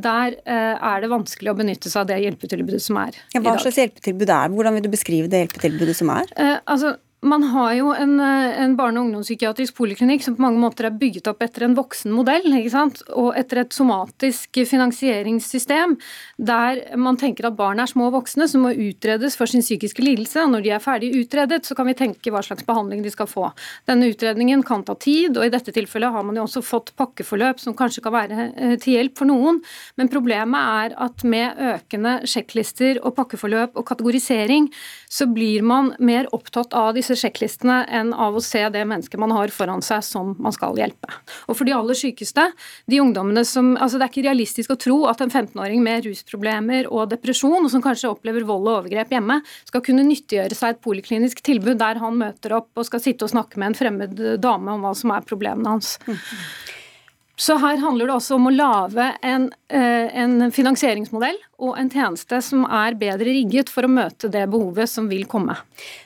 der eh, er det vanskelig å benytte seg av det hjelpetilbudet som er Ja, i hva slags hjelpetilbud er det? Hvordan vil du beskrive det hjelpetilbudet som er? Eh, altså, man har jo en, eh, en barne- og ungdomspsykiatrisk poliklinikk som på mange måter er bygget opp etter en voksen modell, ikke sant? og etter et somatisk finansieringssystem, der man tenker at barn er små voksne som må utredes for sin psykiske lidelse, og når de er ferdig utredet, så kan vi tenke hva slags behandling de skal få. Denne utredningen kan ta tid, og i dette tilfellet har man jo også fått pakkeforløp som kanskje kan være eh, til hjelp for noen, men problemet er at med økende sjekklister og pakkeforløp og kategorisering, så blir man mer opptatt av disse sjekklistene enn av å se det mennesket man har foran seg som man skal hjelpe. Og for de aller sykeste, de ungdommene som Altså det er ikke realistisk å tro at en 15-åring med rusproblemer og depresjon, og som kanskje opplever vold og overgrep hjemme, skal kunne nyttiggjøre seg et poliklinisk tilbud der han møter opp og skal sitte og snakke med en fremmed dame om hva som er problemene hans. Så her handler det også om å lage en, eh, en, finansieringsmodell og en tjeneste som er bedre rigget for å møte det behovet som vil komme.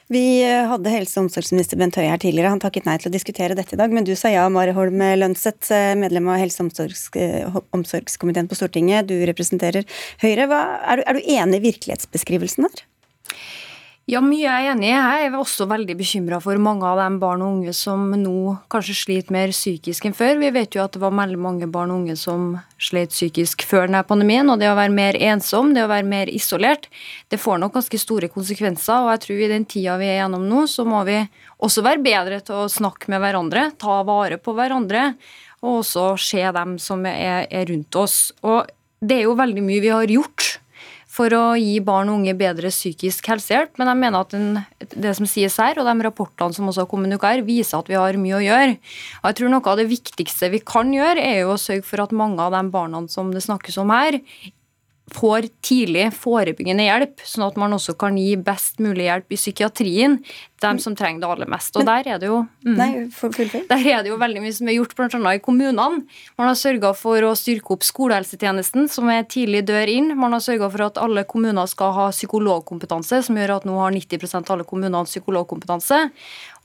Vi eh, hadde helse- og omsorgsminister Bent Høie her tidligere. Han takket nei til å diskutere dette i dag, men du sa ja, Mari Holm Lønseth, eh, medlem av helse- og omsorgskomiteen på Stortinget. Du representerer Høyre. Hva, er, du, er du enig i virkelighetsbeskrivelsen her? Ja, mye er jeg enig i. Jeg er også veldig bekymra for mange av de barn og unge som nå kanskje sliter mer psykisk enn før. Vi vet jo at det var veldig mange barn og unge som slet psykisk før denne pandemien. Og det å være mer ensom, det å være mer isolert, det får nok ganske store konsekvenser. Og jeg tror i den tida vi er gjennom nå, så må vi også være bedre til å snakke med hverandre, ta vare på hverandre, og også se dem som er, rundt oss. Og det er jo veldig mye vi har gjort for å gi barn og unge bedre psykisk helsehjelp. Men jeg mener at den, det som sies her, og de rapportene som også har kommet ut her, viser at vi har mye å gjøre. Og jeg tror Noe av det viktigste vi kan gjøre, er jo å sørge for at mange av de barna som det snakkes om her, får tidlig forebyggende hjelp, sånn at man også kan gi best mulig hjelp i psykiatrien dem som trenger det aller mest. Og Men, der er det jo mm, Nei, Der er det jo veldig mye som er gjort, bl.a. i kommunene. Man har sørga for å styrke opp skolehelsetjenesten, som er tidlig dør inn. Man har sørga for at alle kommuner skal ha psykologkompetanse, som gjør at nå har 90% av alle kommunene psykologkompetanse.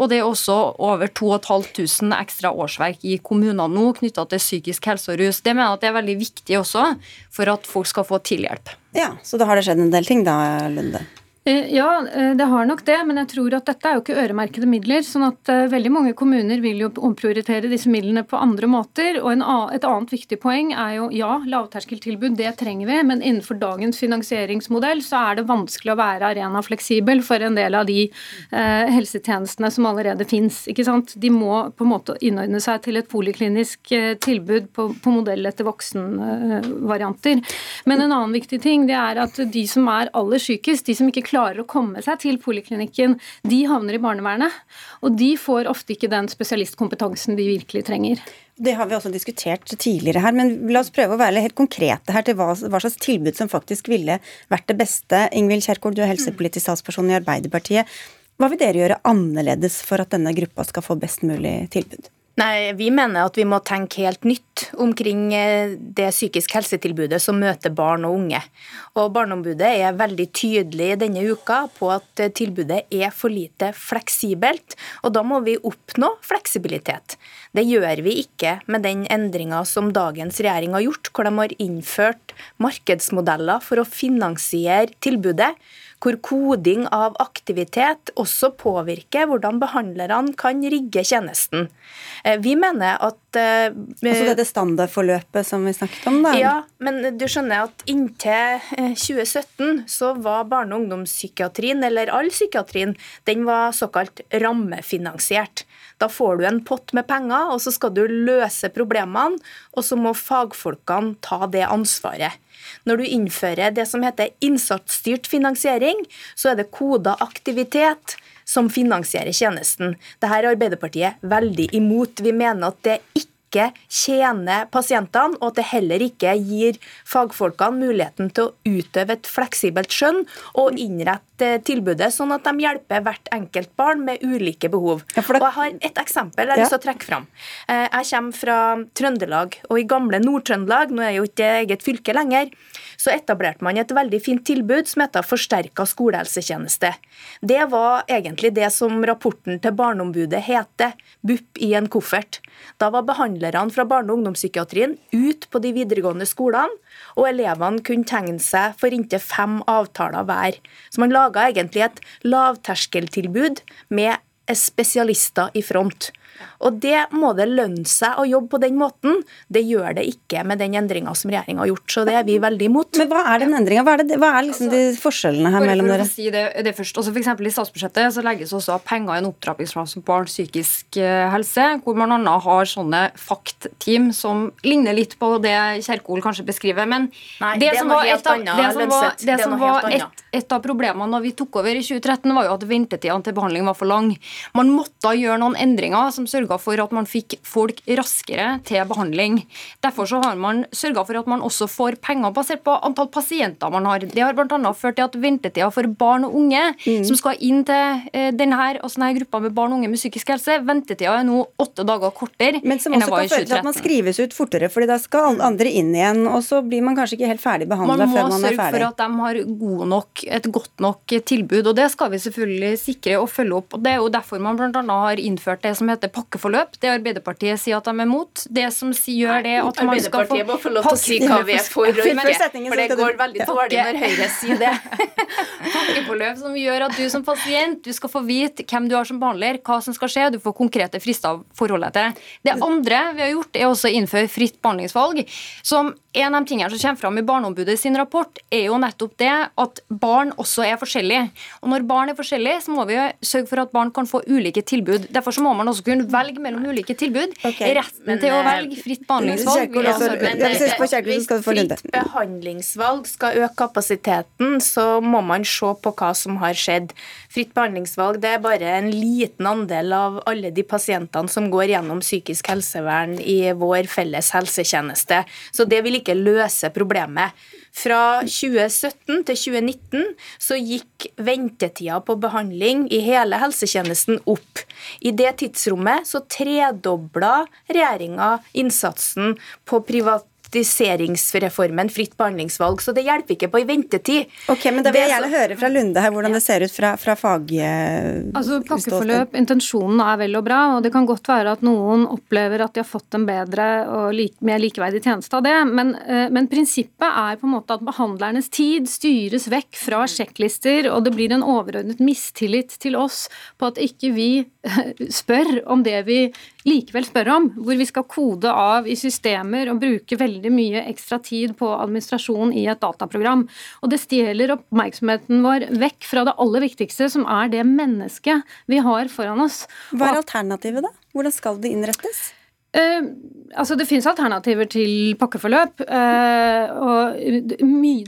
Og det er også over 2500 ekstra årsverk i kommunene nå knytta til psykisk helse og rus. Det mener jeg at det er veldig viktig også for at folk skal få tilhjelp. Ja, Så da har det skjedd en del ting da, Lunde? Eh, ja, eh, det har nok det, men jeg tror at dette er jo ikke øremerkede midler. sånn at uh, veldig mange kommuner vil jo omprioritere disse midlene på andre måter. Og et annet viktig poeng er jo ja, lavterskeltilbud, det trenger vi, men innenfor dagens finansieringsmodell så er det vanskelig å være arena fleksibel for en del av de helsetjenestene som allerede fins. De må på en måte innordne seg til et poliklinisk tilbud på, på, modell etter voksenvarianter. men en annen viktig ting det er at de som er aller sykest, de som ikke klarer å komme seg til poliklinikken, de havner i barnevernet. Og de får ofte ikke den spesialistkompetansen de virkelig trenger. Det har vi også diskutert tidligere her, men la oss prøve å være helt konkrete her til hva, hva slags tilbud som faktisk ville vært det beste. Ingvild Kjerkol, du er helsepolitisk statsperson i Arbeiderpartiet. Hva vil dere gjøre annerledes for at denne gruppa skal få best mulig tilbud? Nei, Vi mener at vi må tenke helt nytt omkring eh, det psykisk helsetilbudet som møter barn og unge. Og Barneombudet er veldig tydelig denne uka på at eh, tilbudet er for lite fleksibelt. Og da må vi oppnå fleksibilitet. Det gjør vi ikke med den endringa som dagens regjering har gjort, hvor de har innført markedsmodeller for å finansiere tilbudet hvor koding av aktivitet også påvirker hvordan behandlerne kan rigge tjenesten. Eh, vi mener at eh, Altså dette standardforløpet som vi snakket om, da? Ja, men du skjønner at inntil 2017 eh, så var barne- og ungdomspsykiatrien, eller all psykiatrien, den var såkalt rammefinansiert. Da får du en pott med penger, og så skal du løse problemene, og så må fagfolkene ta det ansvaret. Når du innfører det som heter innsatsstyrt finansiering, så er det koda aktivitet som finansierer tjenesten. Dette er Arbeiderpartiet veldig imot. Vi mener at det ikke ikke tjener pasientene, og at det heller ikke gir fagfolkene muligheten til å utøve et fleksibelt skjønn og innrette tilbudet sånn at de hjelper hvert enkelt barn med ulike behov. Ja, det... Og Jeg har et eksempel jeg har lyst til å trekke fram. Eh, jeg kommer fra Trøndelag, og i gamle Nord-Trøndelag, nå er jo ikke eget fylke lenger, så etablerte man et veldig fint tilbud som heter Forsterka skolehelsetjeneste. Det var egentlig det som rapporten til Barneombudet heter, BUP i en koffert. Da var behandlerne fra barne- og ungdomspsykiatrien ut på de videregående skolene, og elevene kunne tegne seg for inntil fem avtaler hver. Så man laga egentlig et lavterskeltilbud med spesialister i front. Og det må det lønne seg å jobbe på den måten. Det gjør det ikke med den endringa som regjeringa har gjort, så det er vi veldig imot. Men hva er den endringa? Hva, hva, er liksom de forskjellene her mellom dere? Si det, det først. Altså for I statsbudsjettet så legges også penger i en opptrappingsplan for barns psykisk eh, helse, hvor man bl.a. har sånne FACT-team som ligner litt på det Kjerkol kanskje beskriver. Men Nei, det, det, som var, et av, det som var, det som var et, et, av problemene når vi tok over i 2013, var jo at ventetidene til behandling var for lang. Man måtte gjøre noen endringer som sørga for at man fikk folk raskere til behandling. Derfor så har man sørga for at man også får penger basert på antall pasienter man har. Det har bl.a. ført til at ventetida for barn og unge mm. som skal inn til eh, denne og sånne gruppa med barn og unge med psykisk helse, ventetida er nå åtte dager kortere Men som også kan føre til at man skrives ut fortere, fordi da skal andre inn igjen, og så blir man kanskje ikke helt ferdig behandla før man er ferdig. Man må sørge for at de har god nok, et godt nok tilbud, og det skal vi selvfølgelig sikre og følge opp. og Det er jo derfor man bl.a. har innført det som heter pakkeforløp. Det Arbeiderpartiet sier at de er mot. Det som gjør det at man skal få Arbeiderpartiet må få lov til å si hva vi er for og ikke, for det går veldig dårlig når Høyre sier det. <laughs> pakkeforløp som gjør at du som pasient du skal få vite hvem du har som behandler, hva som skal skje, du får konkrete frister å forholde deg til. Det andre vi har gjort, er også å innføre fritt behandlingsvalg. som en av de tingene som kommer fram i Barneombudet sin rapport, er jo nettopp det at barn også er forskjellige. Og når barn er forskjellige, så må vi sørge for at barn kan få ulike tilbud. Derfor så må man også kunne velge mellom ulike tilbud. Okay. Retten men, til å velge fritt behandlingsvalg vil altså, Hvis fritt behandlingsvalg skal øke kapasiteten, så må man se på hva som har skjedd. Fritt behandlingsvalg det er bare en liten andel av alle de pasientene som går gjennom psykisk helsevern i vår felles helsetjeneste. Så det vil ikke løse problemet. Fra 2017 til 2019 så gikk ventetida på behandling i hele helsetjenesten opp. I det tidsrommet så tredobla regjeringa innsatsen på privat privatiseringsreformen fritt behandlingsvalg. Så det hjelper ikke på i ventetid. Ok, men Da vil jeg gjerne høre fra Lunde her hvordan det ser ut fra, fra fag... Altså Pakkeforløp, intensjonen er vel og bra, og det kan godt være at noen opplever at de har fått en bedre og like, mer likeverdig tjeneste av det, men, eh, men, prinsippet er på en måte at behandlernes tid styres vekk fra sjekklister, og det blir en overordnet mistillit til oss på at ikke vi <laughs> spør om det vi likevel spør om, hvor vi skal kode av i systemer og bruke veldig mye ekstra tid på administrasjon i et dataprogram. Og det stjeler oppmerksomheten vår vekk fra det aller viktigste, som er det mennesket vi har foran oss. Hva er alternativet, da? Hvordan skal det innrettes? Uh, altså Det finnes alternativer til pakkeforløp. Uh, og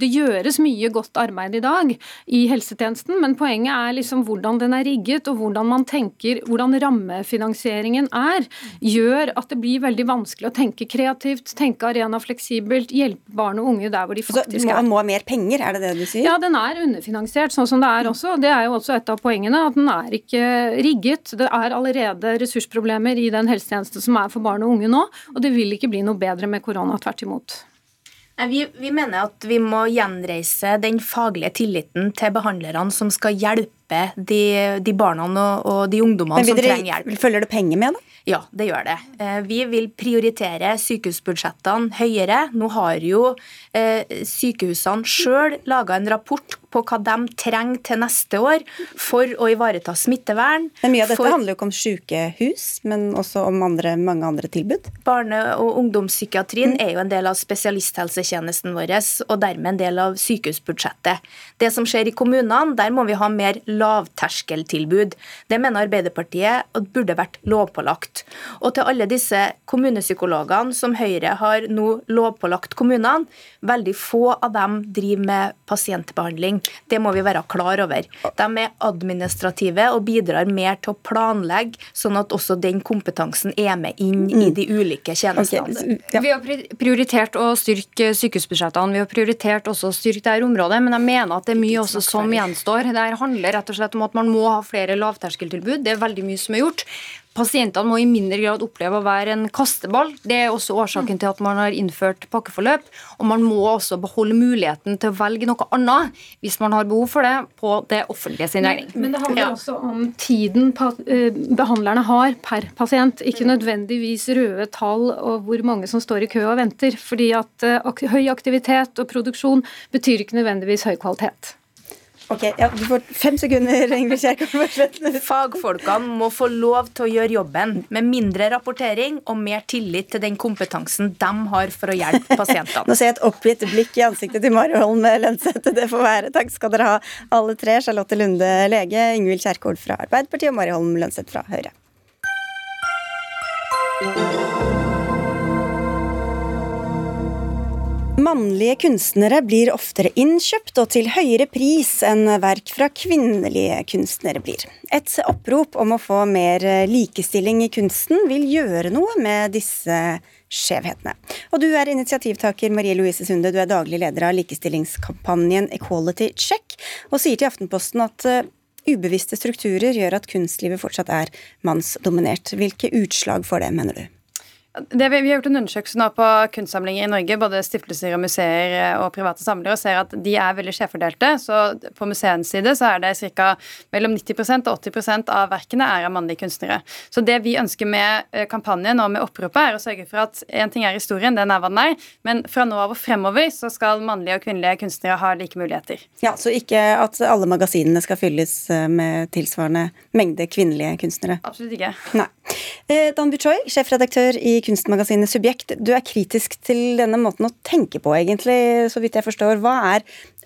Det gjøres mye godt arbeid i dag i helsetjenesten, men poenget er liksom hvordan den er rigget og hvordan man tenker, hvordan rammefinansieringen er, gjør at det blir veldig vanskelig å tenke kreativt, tenke arena fleksibelt, hjelpe barn og unge der hvor de faktisk er. Så må ha mer penger, er det det du sier? Ja, den er underfinansiert sånn som det er også. Det er jo også et av poengene, at den er ikke rigget. Det er allerede ressursproblemer i den helsetjenesten som er for barn barn og unge nå, og det vil ikke bli noe bedre med korona, tvert imot. Vi, vi, mener at vi må gjenreise den faglige tilliten til behandlerne som skal hjelpe de, de barna og, og, de ungdommene som trenger hjelp. Følger det penger med, da? Ja, det gjør det. Eh, vi vil prioritere sykehusbudsjettene høyere. Nå har jo eh, sykehusene sjøl laga en rapport på hva de trenger til neste år for å ivareta smittevern. Men Mye av dette for... handler jo ikke om sykehus, men også om andre, mange andre tilbud? Barne- og ungdomspsykiatrien mm. er jo en del av spesialisthelsetjenesten vår, og dermed en del av sykehusbudsjettet. Det som skjer i kommunene, der må vi ha mer lavterskeltilbud. Det mener Arbeiderpartiet at burde vært lovpålagt. Og til alle disse kommunepsykologene som Høyre har nå lovpålagt kommunene, veldig få av dem driver med pasientbehandling. Det må vi være klar over. De er administrative og bidrar mer til å planlegge, sånn at også den kompetansen er med inn i de ulike tjenestene. Okay. Ja. Vi har prioritert å styrke sykehusbudsjettene, vi har prioritert også å styrke dette området, men jeg mener at det er mye også som gjenstår. Det handler rett og slett om at man må ha flere lavterskeltilbud. Det er veldig mye som er gjort. Pasientene må i mindre grad oppleve å være en kasteball. Det er også årsaken til at man har innført pakkeforløp. Og man må også beholde muligheten til å velge noe annet hvis man har behov for det, på det offentlige sin regning. Men det handler ja. også om tiden eh, behandlerne har per pasient, ikke nødvendigvis røde tall og hvor mange som står i kø og venter. Fordi at eh, høy aktivitet og produksjon betyr ikke nødvendigvis høy kvalitet. Ok, ja, Du får fem sekunder, Ingrid Kjerkol. Fagfolkene må få lov til å gjøre jobben med mindre rapportering og mer tillit til den kompetansen de har for å hjelpe pasientene. <laughs> Nå ser jeg et oppgitt blikk i ansiktet til Mari Holm Lønseth. Det får være. Takk skal dere ha, alle tre. Charlotte Lunde, lege, Ingvild Kjerkol fra Arbeiderpartiet og Mari Holm Lønseth fra Høyre. Mannlige kunstnere blir oftere innkjøpt og til høyere pris enn verk fra kvinnelige kunstnere blir. Et opprop om å få mer likestilling i kunsten vil gjøre noe med disse skjevhetene. Og du er initiativtaker Marie Louise Sunde, du er daglig leder av likestillingskampanjen Equality Check, og sier til Aftenposten at uh, ubevisste strukturer gjør at kunstlivet fortsatt er mannsdominert. Hvilke utslag får det, mener du? Det, vi, vi, har gjort en undersøkelse nå på kunstsamlinger i Norge, både stiftelser og museer eh, og private samlere, og ser at de er veldig skjevfordelte. Så på museens side så er det ca. mellom 90% og 80% av verkene er av mannlige kunstnere. Så det vi ønsker med eh, kampanjen og med oppropet, er å sørge for at en ting er historien, den er hva den er, men fra nå av og fremover så skal mannlige og kvinnelige kunstnere ha like muligheter. Ja, Så ikke at alle magasinene skal fylles eh, med tilsvarende mengde kvinnelige kunstnere? Absolutt ikke. Nei. Dan Buchoy, sjefredaktør i kunstmagasinet Subjekt. Du er kritisk til denne måten å tenke på, egentlig, så vidt jeg forstår. Hva er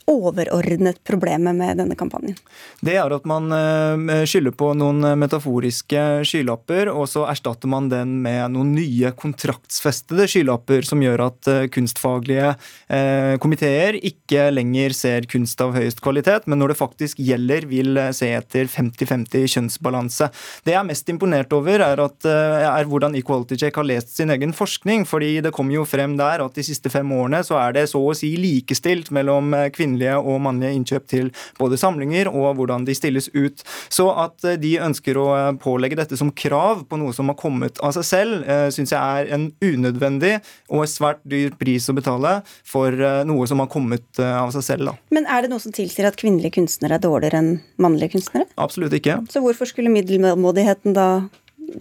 overordnet problemet med denne kampanjen? Det er at man eh, skylder på noen metaforiske skylapper, og så erstatter man den med noen nye kontraktsfestede skylapper som gjør at eh, kunstfaglige eh, komiteer ikke lenger ser kunst av høyest kvalitet, men når det faktisk gjelder, vil se etter 50-50 kjønnsbalanse. Det jeg er mest imponert over, er, at, er hvordan Equality Check har lest sin egen forskning, fordi det kom jo frem der at de siste fem årene så er det så å si likestilt mellom kvinner kvinnelige og mannlige innkjøp til både samlinger og hvordan de stilles ut. Så at eh, de ønsker å eh, pålegge dette som krav på noe som har kommet av seg selv, eh, syns jeg er en unødvendig og svært dyr pris å betale for noe som har kommet av seg selv. Da. Men er det noe som tilsier at kvinnelige kunstnere er dårligere enn mannlige kunstnere? Absolutt ikke. Så hvorfor skulle middelmådigheten da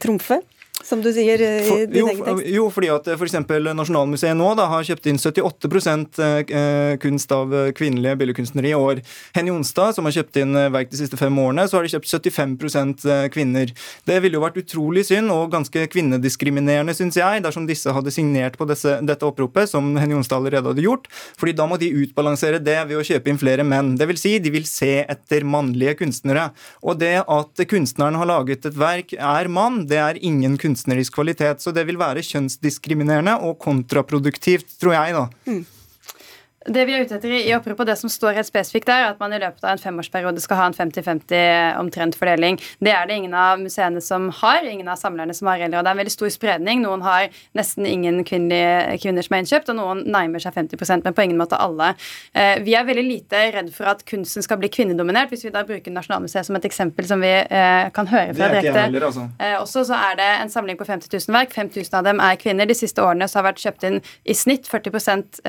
trumfe? Som du sier i for, din jo, egen tekst? Jo, fordi at f.eks. For Nasjonalmuseet nå da, har kjøpt inn 78 eh, kunst av eh, kvinnelige billedkunstnere i år. Henny Jonstad, som har kjøpt inn eh, verk de siste fem årene, så har de kjøpt 75% kvinner. Det ville jo vært utrolig synd og ganske kvinnediskriminerende, syns jeg, dersom disse hadde signert på disse, dette oppropet, som Henny Jonstad allerede hadde gjort. fordi da må de utbalansere det ved å kjøpe inn flere menn. Det vil si, de vil se etter mannlige kunstnere. Og det at kunstneren har laget et verk, er mann, det er ingen kunstner kunstnerisk kvalitet. Så det vil være kjønnsdiskriminerende og kontraproduktivt, tror jeg, da. Mm. Det vi er ute etter i oppropet, det som står helt spesifikt der, er at man i løpet av en femårsperiode skal ha en 50-50 omtrent fordeling. Det er det ingen av museene som har, ingen av samlerne som har heller. Og det er en veldig stor spredning. Noen har nesten ingen kvinner som er innkjøpt, og noen nærmer seg 50% men på ingen måte alle. Eh, vi er veldig lite redd for at kunsten skal bli kvinnedominert. Hvis vi da bruker Nasjonalmuseet som et eksempel som vi eh, kan høre fra direkte. Heller, altså. Eh, også så er det en samling på 50 000 verk. 5000 av dem er kvinner. De siste årene så har vært kjøpt inn i snitt 40%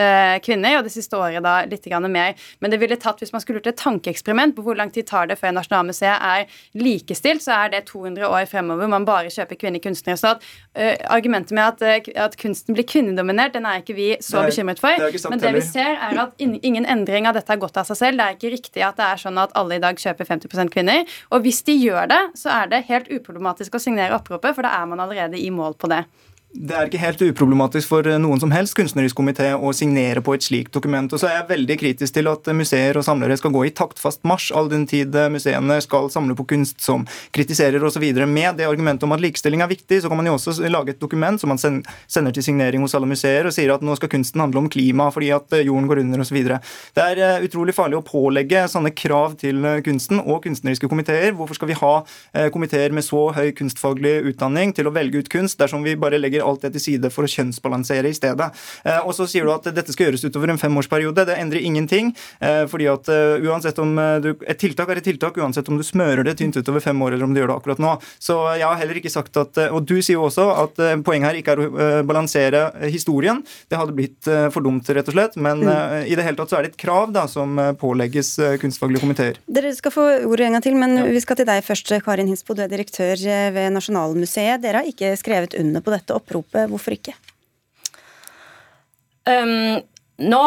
kvinner. og de siste siste året da litt mer. Men det ville tatt, hvis man skulle gjort et tankeeksperiment på hvor lang tid tar det før Nasjonalmuseet er likestilt, så er det 200 år fremover man bare kjøper kvinnelige kunstnere. Så at, uh, argumentet med at, uh, at, kunsten blir kvinnedominert, den er ikke vi så er, bekymret for. Det men det vi ser, er at in ingen endring av dette har gått av seg selv. Det er ikke riktig at det er sånn at alle i dag kjøper 50% kvinner. Og hvis de gjør det, så er det helt uproblematisk å signere oppropet, for da er man allerede i mål på det. Det er ikke helt uproblematisk for noen som helst kunstnerisk komité å signere på et slikt dokument. Og så er jeg veldig kritisk til at museer og samlere skal gå i taktfast marsj all den tid museene skal samle på kunst som kritiserer osv. Med det argumentet om at likestilling er viktig, så kan man jo også lage et dokument som man sender til signering hos alle museer og sier at nå skal kunsten handle om klima fordi at jorden går under osv. Det er eh, utrolig farlig å pålegge sånne krav til kunsten og kunstneriske komiteer. Hvorfor skal vi ha eh, komiteer med så høy kunstfaglig utdanning til å velge ut kunst dersom vi bare legger legger alt det til side for å kjønnsbalansere i stedet. Eh, og så sier du at dette skal gjøres utover en femårsperiode. Det endrer ingenting. Eh, fordi at eh, uansett om du, Et tiltak er et tiltak uansett om du smører det tynt utover fem år eller om du gjør det akkurat nå. Så jeg har heller ikke sagt at Og du sier jo også at poenget her ikke er å balansere historien. Det hadde blitt for dumt, rett og slett. Men mm. i det hele tatt så er det et krav da, som pålegges kunstfaglige komiteer. Dere skal få ordet en gang til, men ja. vi skal til deg først, Karin Hinsbo. Du er direktør ved Nasjonalmuseet. Dere har ikke skrevet under på dette oppropet oppropet. Hvorfor ikke? Um, nå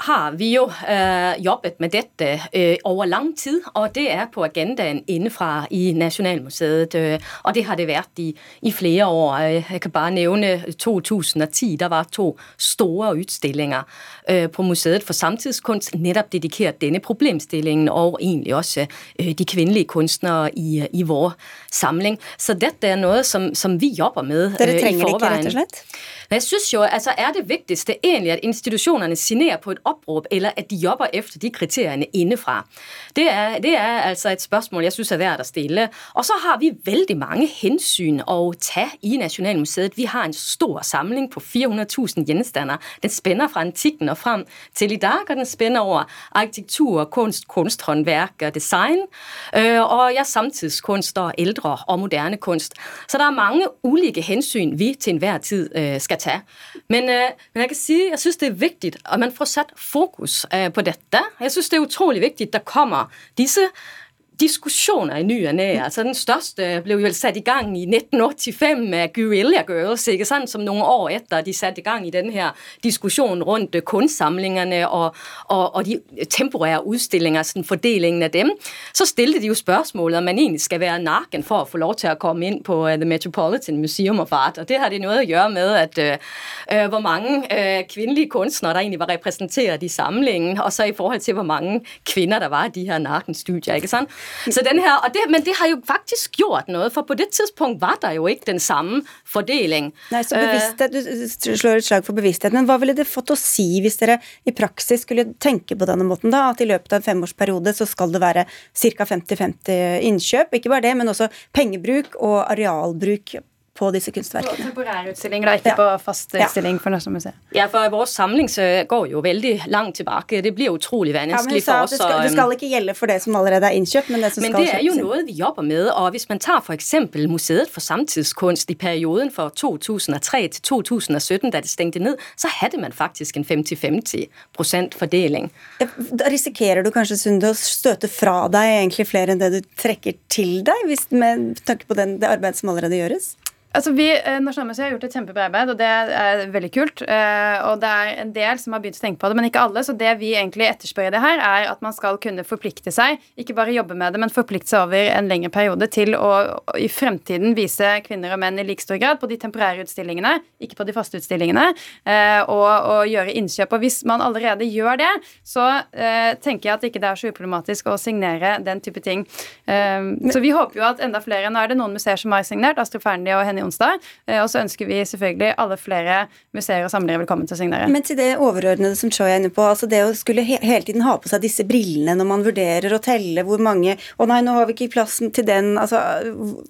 har vi jo øh, jobbet med dette øh, over lang tid, og det er på agendaen indefra i Nationalmuseet, øh, og det har det vært i, i flere år. Øh, jeg kan bare nævne 2010, der var to store utstillinger øh, på Museet for Samtidskunst, netop dedikeret denne problemstillingen, og egentlig også øh, de kvinnelige kunstnere i, i vår samling. Så dette er noe som, som vi jobber med Dere trenger det ikke, rett og slett? Jeg synes jo, altså Er det vigtigste egentlig at institusjonene signerer på et opprop, eller at de jobber efter de kriteriene indefra? Det er, det er altså et spørsmål jeg synes er verdt å stille. Og så har vi veldig mange hensyn å ta i Nasjonalmuseet. Vi har en stor samling på 400 000 gjenstander. Den spenner fra antikken og frem til i dag, og den spenner over arkitektur, kunst, kunsthåndverk og design, øh, og ja, samtidskunst og eldre og moderne kunst. Så der er mange ulike hensyn vi til enhver tid øh, skal ta. Men, øh, men jeg kan si, jeg synes det er viktig at man får satt fokus på dette. Jeg synes det er utrolig viktig at der kommer disse diskussioner i ny og ne. Altså, den største ble jo satt i gang i 1985 med Guerilla Girls, ikke sant? som noen år etter de satte i gang i denne her diskusjonen rundt kunstsamlingene og, og, og de temporære utstillinger, sådan fordelingen av dem. Så stilte de jo spørsmålet om man egentlig skal være naken for å få lov til å komme inn på uh, The Metropolitan Museum of Art. Og det har det noe å gjøre med at uh, hvor mange uh, kvinnelige kunstnere der egentlig var representert i samlingen, og så i forhold til hvor mange kvinner der var i de her nakenstudier. ikke sant? Så den her, og det, men det har jo faktisk gjort noe, for på det tidspunkt var det jo ikke den samme fordeling. Nei, så bevissthet, Du slår et slag for bevissthet, men hva ville det fått å si hvis dere i praksis skulle tenke på denne måten, da? At i løpet av en femårsperiode så skal det være ca. 50-50 innkjøp. Ikke bare det, men også pengebruk og arealbruk på disse kunstverkene. Temporærutstilling, da, ikke ja. på fast utstilling for Nasjonalmuseet. Ja, for vår samling går jo veldig langt tilbake. Det blir utrolig vanskelig ja, for oss. Det skal, det skal, ikke gjelde for det som allerede er innkjøpt, men det som men skal det er jo noe vi jobber med. og Hvis man tar f.eks. Museet for samtidskunst i perioden fra 2003 til 2017, da det stengte ned, så hadde man faktisk en 50-50 fordeling. Da risikerer du kanskje, Sunde, å støte fra deg egentlig flere enn det du trekker til deg, hvis, med tanke på den, det arbeidet som allerede gjøres? Altså vi, eh, Nasjonalmuseet har gjort et kjempebra arbeid, og det er veldig kult. Eh, og det er en del som har begynt å tenke på det, men ikke alle. Så det vi egentlig etterspør i det her, er at man skal kunne forplikte seg, ikke bare jobbe med det, men forplikte seg over en lengre periode til å i fremtiden vise kvinner og menn i like stor grad på de temporære utstillingene, ikke på de faste utstillingene, eh, og, og gjøre innkjøp. Og hvis man allerede gjør det, så tenker jeg at ikke det er så uproblematisk å signere den type ting. Så vi håper jo at enda flere Nå er det noen museer som har signert, Astrid Fearnley og Henny onsdag. Eh, og så ønsker vi selvfølgelig alle flere museer og samlere velkommen til å signere. Men til det overordnede som Choi er inne på, altså det å skulle he hele tiden ha på seg disse brillene når man vurderer å telle hvor mange Å nei, nå har vi ikke plass til den. Altså,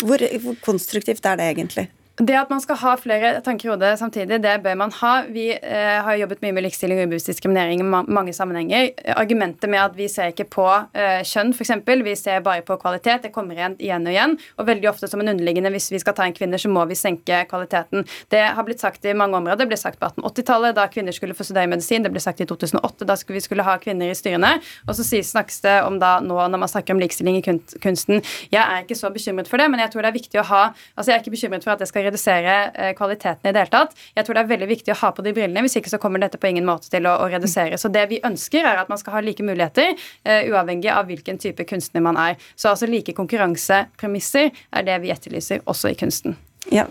hvor, hvor konstruktivt er det egentlig? Det at man skal ha flere tanker i hodet samtidig, det bør man ha. Vi eh, har jobbet mye med likestilling og ubevisst diskriminering i ma mange sammenhenger. Argumentet med at vi ser ikke på eh, kjønn, f.eks., vi ser bare på kvalitet, det kommer igjen igjen og igjen. Og veldig ofte som en underliggende hvis vi skal ta inn kvinner, så må vi senke kvaliteten. Det har blitt sagt i mange områder. Det ble sagt på 1880-tallet, da kvinner skulle få studere medisin. Det ble sagt i 2008, da vi skulle ha kvinner i styrene. Og så snakkes det om da nå når man snakker om likestilling i kunsten. Jeg er ikke så bekymret for det, men jeg tror det er viktig å ha Altså, jeg er ikke bekymret for at det skal redusere eh, kvaliteten i det hele tatt. Jeg tror det er veldig viktig å ha på de brillene, hvis ikke så kommer dette på ingen måte til å, å redusere. Så det vi ønsker, er at man skal ha like muligheter, uh, uavhengig av hvilken type kunstner man er. Så altså like konkurransepremisser er det vi etterlyser også i kunsten. Ja,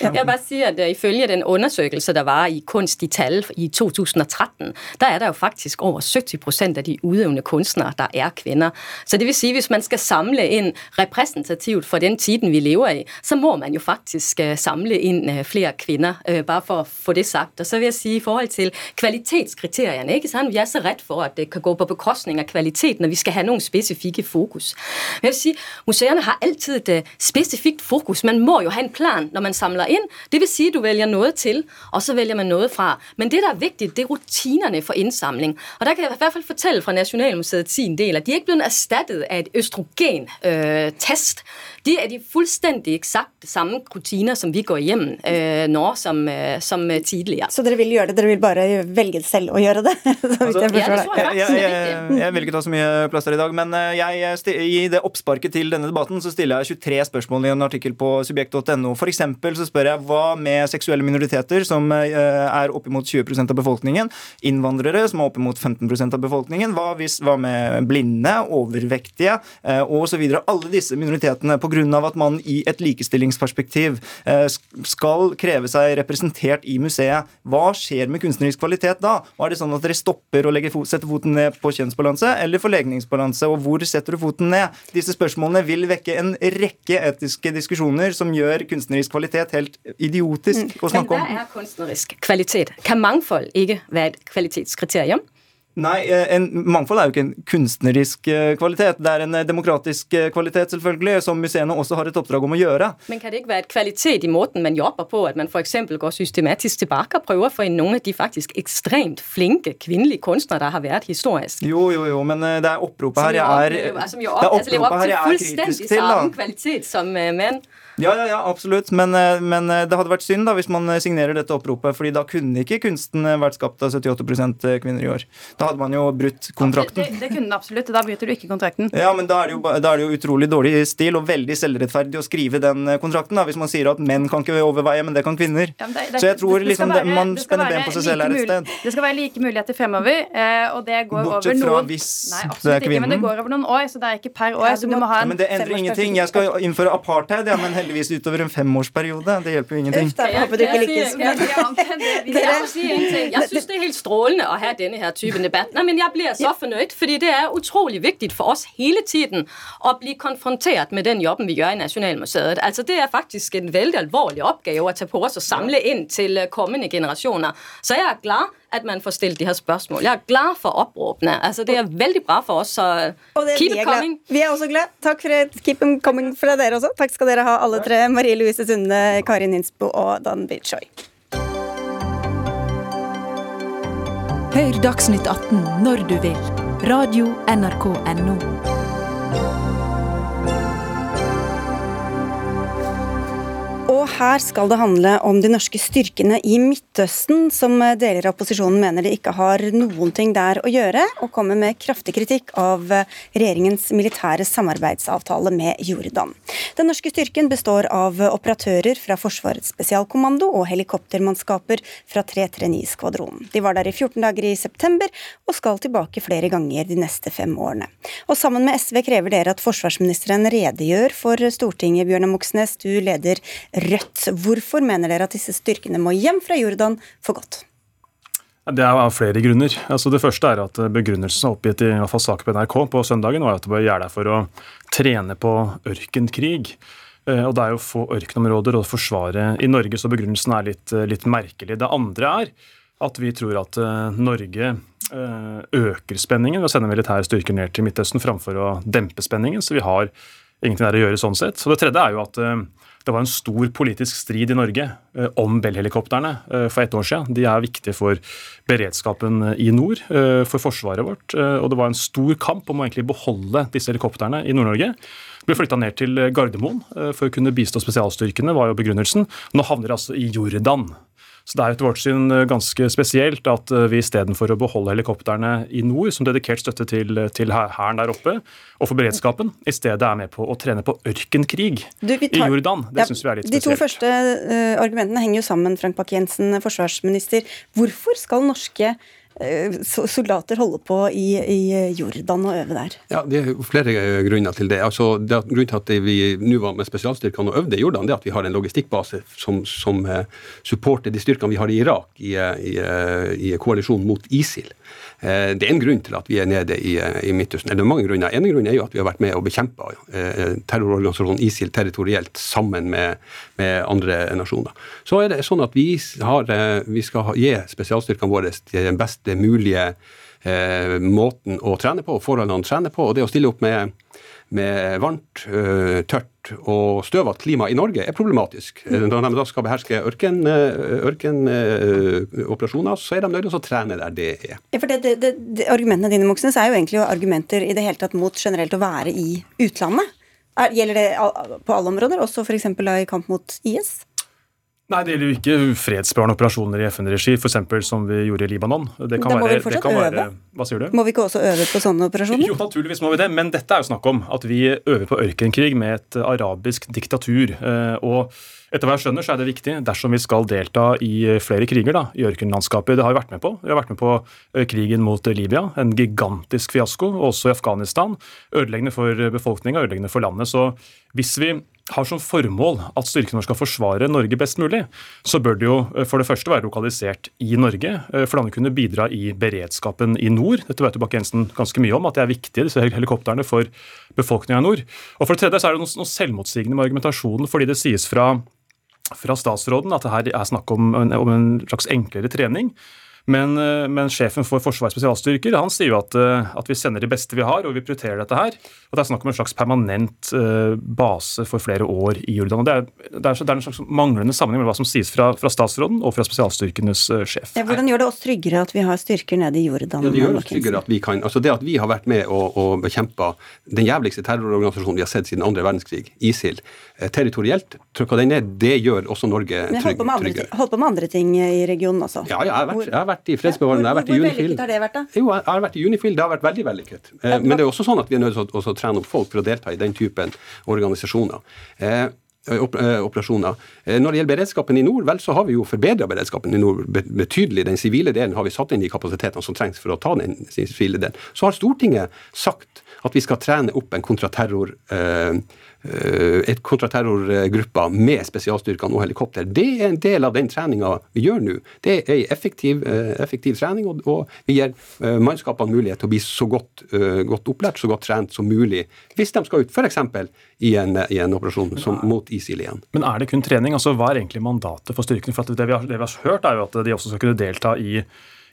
ja. Jeg bare sier at Ifølge den undersøkelse der var i Kunst i tall i 2013, der er det jo faktisk over 70% av de utøvende kunstnere der er kvinner. Så det vil si hvis man skal samle inn representativt for den tiden vi lever i, så må man jo faktisk øh, samle inn øh, flere kvinner, øh, bare for å få det sagt. Og så vil jeg si i forhold til kvalitetskriteriene ikke sant? Vi er så redd for at det kan gå på bekostning av kvalitet når vi skal ha noen spesifikke fokus. Men jeg vil si, Museene har alltid et spesifikt fokus. Man må jo ha en plan når man samler inn. Vil si du velger noe til, og så velger man noe fra. Men det der er viktig, det er rutinene for innsamling. Og der kan jeg i hvert fall fortelle fra Nasjonalmuseet sin del at de er ikke blitt erstattet av et østrogentest. Øh, det er de fullstendig eksakt samme rutiner som vi går hjem øh, nå som, øh, som, tidligere. Så dere vil gjøre det, dere vil bare velge selv å gjøre det? <laughs> altså, jeg, jeg, jeg, jeg, jeg vil ikke ta så mye plass her i dag, men øh, i det oppsparket til denne debatten så stiller jeg 23 spørsmål i en artikkel på subjekt.no. For eksempel så spør jeg hva med seksuelle minoriteter, som er oppimot 20% av befolkningen, innvandrere, som er oppimot 15% av befolkningen, hva, hvis, hva med blinde, overvektige osv. Alle disse minoritetene, pga. at man i et likestillingsperspektiv skal kreve seg representert i museet, hva skjer med kunstnerisk kvalitet da? Og er det sånn at dere stopper å legge, sette foten ned på kjønnsbalanse eller forlegningsbalanse, og hvor setter du foten ned? Disse spørsmålene vil vekke en rekke etiske diskusjoner som gjør kunstnerisk kvalitet helt idiotisk mm. å snakke om. Men hva er kunstnerisk kvalitet? Kan mangfold ikke være et kvalitetskriterium? Nei, eh, en, mangfold er jo ikke en kunstnerisk eh, kvalitet. Det er en eh, demokratisk kvalitet, selvfølgelig, som museene også har et oppdrag om å gjøre. Men kan det ikke være et kvalitet i måten man jobber på, at man f.eks. går systematisk tilbake og prøver å få inn noen av de faktisk ekstremt flinke kvinnelige kunstnere der har vært historisk? Jo, jo, jo, men det er oppropet her jeg er, det er oppropet her jeg er kritisk til. Da. kvalitet som menn. Ja, ja, ja, absolutt. Men, men, det hadde vært synd da hvis man signerer dette oppropet, fordi da kunne ikke kunsten vært skapt av 78% kvinner i år. Da hadde man jo brutt kontrakten. Det, det, kunne den absolutt. Da bryter du ikke kontrakten. Ja, men da er, det jo, da er det jo utrolig dårlig stil og veldig selvrettferdig å skrive den eh, kontrakten. da, Hvis man sier at menn kan ikke overveie, men det kan kvinner. Ja, det, det, Så jeg tror liksom være, man spenner ben på seg selv her et sted. Det skal være like muligheter fremover, eh, og det går Bortsett over noen fra hvis Nei, det er kvinnen. Ikke, men det går over noen år, så det er ikke per år. Ja, så du må ha en ja, men det endrer ingenting. Jeg skal innføre apartheid, ja, men heldigvis utover en femårsperiode. Det hjelper jo ingenting. Jeg, jeg, <laughs> jeg syns det er helt strålende å ha denne her typen debatt. Nei, men jeg blir så fornøyd, fordi det er utrolig viktig for oss hele tiden å bli konfrontert med den jobben vi gjør i Nasjonalmuseet. Altså, det er faktisk en veldig alvorlig oppgave å ta på oss og samle inn til øh, kommende generasjoner. Så jeg er glad at man får stilt de her spørsmål. Jeg er glad for oppropene. Altså, det er veldig bra for oss. Så keep it coming. Vi er også glad. Takk for et keep it coming fra dere også. Takk skal dere ha, alle tre. Marie Louise Sunde, Karin Insbo og Dan Bilchoy. Hør Dagsnytt 18 når du vil. Radio NRK Radio.nrk.no. Og her skal det handle om de norske styrkene i Midtøsten, som deler av opposisjonen mener de ikke har noen ting der å gjøre, og kommer med kraftig kritikk av regjeringens militære samarbeidsavtale med Jordan. Den norske styrken består av operatører fra Forsvarets spesialkommando og helikoptermannskaper fra 339-skvadronen. De var der i 14 dager i september, og skal tilbake flere ganger de neste fem årene. Og sammen med SV krever dere at forsvarsministeren redegjør for Stortinget, Bjørnar Moxnes. Du leder Rødt. Hvorfor mener dere at disse styrkene må hjem fra Jordan for godt? Det er av flere grunner. Altså det første er at Begrunnelsen oppgitt i hvert fall saken på NRK på søndagen var at det var gjøre for å trene på ørkenkrig. Eh, og Det er jo få ørkenområder å forsvare i Norge, så begrunnelsen er litt, eh, litt merkelig. Det andre er at vi tror at eh, Norge øker spenningen ved å sende militære styrker ned til Midtøsten framfor å dempe spenningen. Så vi har ingenting der å gjøre sånn sett. Så Det tredje er jo at det var en stor politisk strid i Norge eh, om Bell-helikoptrene eh, for ett år siden. De er viktige for beredskapen i nord, eh, for forsvaret vårt. Og det var en stor kamp om å egentlig beholde disse helikoptrene i Nord-Norge. Ble flytta ned til Gardermoen for å kunne bistå spesialstyrkene, var jo begrunnelsen. Nå havner de altså i Jordan. Så Det er etter vårt syn eh, ganske spesielt at eh, vi istedenfor å beholde helikoptrene i nord som dedikert støtte til, til hæren der oppe og for beredskapen, i stedet er med på å trene på ørkenkrig tar, i Jordan. Det ja, syns vi er litt spesielt. De to første uh, argumentene henger jo sammen, Frank Bakke-Jensen, forsvarsminister. Hvorfor skal norske Eh, soldater holder på i, i, Jordan og øve der? Ja, Det er flere grunner til det. Altså, det grunnen til at vi nå var med spesialstyrkene og øvde i Jordan, det er at vi har en logistikkbase som, som uh, supporter de styrkene vi har i Irak i, i, i koalisjonen mot ISIL. Uh, det er en grunn til at vi er nede i, i Midtøsten. Eller mange grunner. En grunn er jo at vi har vært med og bekjempa uh, terrororganisasjonen ISIL territorielt sammen med, med, andre nasjoner. Så er det sånn at vi, har, vi skal gi spesialstyrkene våre den beste mulige eh, måten å trene på, forholdene å trene på. Og det å stille opp med, med varmt, øh, tørt og støvete klima i Norge er problematisk. Mm. Når de da skal beherske ørkenoperasjoner, ørken, så er de nødt til å trene der det er. Ja, for det, det, det, Argumentene dine Moxnes, er jo egentlig argumenter i det hele tatt mot generelt å være i utlandet. Er, gjelder det på alle områder, også f.eks. i kamp mot IS? Nei, Det gjelder jo ikke fredsbevarende operasjoner i FN-regi, f.eks. som vi gjorde i Libanon. Det kan, være, det kan være, Hva sier du? Må vi ikke også øve på sånne operasjoner? Jo, naturligvis må vi det, men dette er jo snakk om at vi øver på ørkenkrig med et arabisk diktatur. Eh, og etter hva jeg skjønner, så er det viktig dersom vi skal delta i flere kriger da, i ørkenlandskapet. Det har vi vært med på. Vi har vært med på eh, krigen mot Libya, en gigantisk fiasko. Også i Afghanistan. Ødeleggende for befolkninga, ødeleggende for landet. Så hvis vi har som formål at styrkene våre skal forsvare Norge best mulig, så bør det jo eh, for det første være lokalisert i Norge. Eh, for det kunne bidra i beredskapen i nord. Dette vet jo Bakke-Jensen ganske mye om, at det er viktig, disse helikoptrene, for befolkninga i nord. Og for det tredje så er det noe, noe selvmotsigende med argumentasjonen, fordi det sies fra, fra statsråden at det her er snakk om en, om en slags enklere trening. Men, eh, men, sjefen for Forsvarets spesialstyrker han sier jo at, eh, at, vi sender de beste vi har, og vi prioriterer dette her. Og Det er snakk om en slags permanent uh, base for flere år i Jordan. og Det er, det er, det er en slags manglende sammenheng mellom hva som sies fra, fra statsråden og fra spesialstyrkenes sjef. Ja, hvordan gjør det oss tryggere at vi har styrker nede i Jordan? Ja, det gjør oss tryggere at vi kan, altså det at vi har vært med og, og bekjempa den jævligste terrororganisasjonen vi har sett siden andre verdenskrig, ISIL, territorielt, trykka den ned, det gjør også Norge trygg, tryggere. Holdt på med andre ting i regionen også? Ja, ja jeg har vært, jeg har vært i fredsbevarende. Ja, hvor, hvor, hvor vellykket har det vært, da? Jo, jeg har vært i Unifil. Det har vært veldig vellykket. Eh, men det er også sånn at vi er nødt til å, å trene opp folk for å delta i den typen organisasjoner. Eh, operasjoner. Når det gjelder beredskapen i nord, vel så har vi jo forbedra beredskapen i nord betydelig. Den sivile delen har vi satt inn de kapasitetene som trengs for å ta den sivile delen. Så har Stortinget sagt at vi skal trene opp en kontraterror eh, Eh, et kontraterrorgrupper med spesialstyrkene og helikopter. Det er en del av den treninga vi gjør nå. Det er en effektiv, eh, effektiv trening, og, vi gir mannskapene mulighet til å bli så godt, godt, opplært, så godt trent som mulig, hvis de skal ut f.eks. I, en, i en operasjon som, mot ISIL igjen. Men er det kun trening? Altså, Hva er egentlig mandatet for styrkene? For det vi, har, det vi har hørt, er jo at de også skal kunne delta i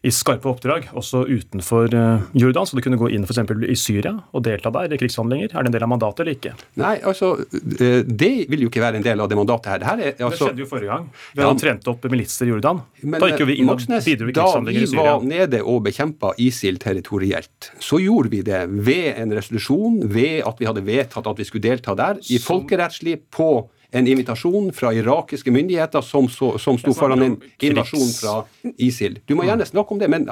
i skarpe oppdrag, også utenfor eh, Jordan. Så du kunne gå inn f.eks. i Syria og delta der i krigshandlinger. Er det en del av mandatet eller ikke? Nei, altså, eh, Det vil jo ikke være en del av det mandatet her. Det, er, altså, det skjedde jo forrige gang. Vi ja, trent opp militser i Jordan. Men, da gikk jo vi inn og bidro i krigshandlinger i Syria. Da vi var nede og bekjempa ISIL territorielt, så gjorde vi det ved en resolusjon, ved at vi hadde vedtatt at vi skulle delta der, i folkerettslig på en invitasjon fra irakiske myndigheter som, så, som sto foran en invasjon fra ISIL. Du må gjerne snakke om det, men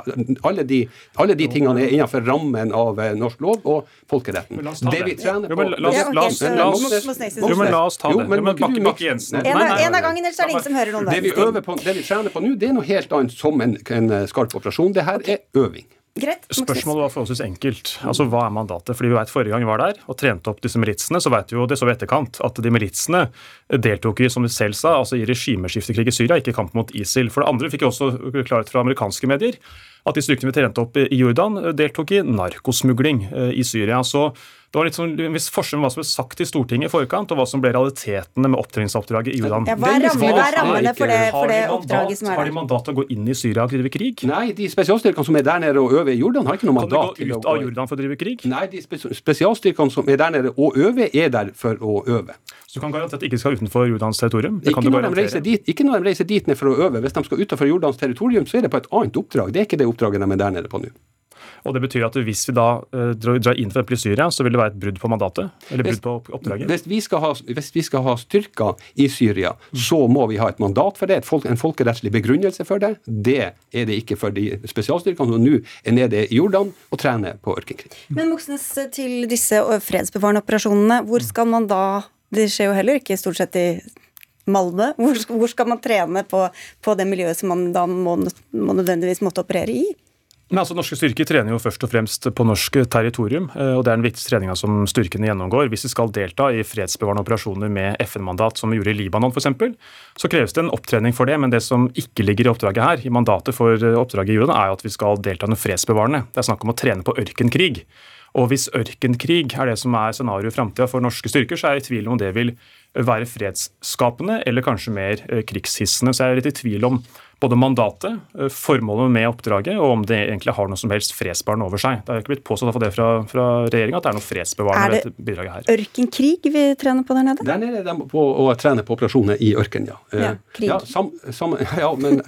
alle de, alle de tingene er innenfor rammen av eh, norsk lov og folkeretten. Det vi trener på Jo, men la oss ta det. Bakke Jensen. En av gangen, ellers er det ingen som hører noen det vi, øver på, det vi trener på nå, det er noe helt annet som en, en skarp operasjon. Det her er øving. Greit. Spørsmålet var forholdsvis enkelt. Altså, Hva er mandatet? Fordi vi vet Forrige gang vi var der og trente opp disse militsene, så vet vi jo det så ved etterkant at de militsene deltok i som de selv sa, altså i regimeskiftekrig i Syria, ikke kamp mot ISIL. For det andre fikk vi også klarhet fra amerikanske medier at de styrkene vi trente opp i Jordan, deltok i narkosmugling eh, i Syria. Så det var litt sånn, en viss forskjell med hva som ble sagt i Stortinget i forkant, og hva som ble realitetene med opptreningsoppdraget i Jordan. Ja, hva er rammene for det, for det oppdraget som er der? Har de mandat til å gå inn i Syria og drive krig? Nei, de spesialstyrkene som er der nede og øver i Jordan, har ikke noe mandat til å gå Kan de gå ut av Jordan for å drive krig? Nei, de spesialstyrkene som er der nede og øver, er der for å øve. Så du kan garantere at de ikke skal utenfor Jordans territorium? Ikke når, dit, ikke, når de reiser dit ned for å øve. Hvis de skal utenfor Jordans territorium, så er det på et annet oppdrag. Det er ikke det oppdraget de er der nede på nå. Og det betyr at hvis vi da uh, drar inn for i Syria, så vil det være et brudd på mandatet? Eller brudd på oppdraget? Hvis vi skal ha, hvis vi skal ha styrker i Syria, så må vi ha et mandat for det, folk, en folkerettslig begrunnelse for det. Det er det ikke for de spesialstyrkene som nå er nede i Jordan og trener på ørkenkrig. Men Moxnes, til disse fredsbevarende operasjonene, hvor skal man da Det skjer jo heller ikke stort sett i Malmö. Hvor, hvor skal man trene på, på, det miljøet som man da må, må nødvendigvis måtte operere i? Men altså, Norske styrker trener jo først og fremst på norsk territorium. Eh, og Det er den viktigste treninga som styrkene gjennomgår. Hvis de skal delta i fredsbevarende operasjoner med FN-mandat, som vi gjorde i Libanon f.eks., så kreves det en opptrening for det. Men det som ikke ligger i oppdraget her, i mandatet for eh, oppdraget i Jordan, er jo at vi skal delta noe fredsbevarende. Det er snakk om å trene på ørkenkrig. Og hvis ørkenkrig er det som er scenarioet i framtida for norske styrker, så er jeg i tvil om det vil være fredsskapende eller kanskje mer eh, krigshissende. Så jeg er litt i tvil om både mandatet, eh, formålet med oppdraget, og om det egentlig har noe som helst fredsbarn over seg. Det har ikke blitt påstått det fra, fra regjeringa at det er noe fredsbevarende ved dette bidraget her. Er det ørkenkrig vi trener på der nede? Der nede de på å trene på operasjoner i ørken, ja. Eh, ja, krig. Ja, sam, sam, <laughs> ja men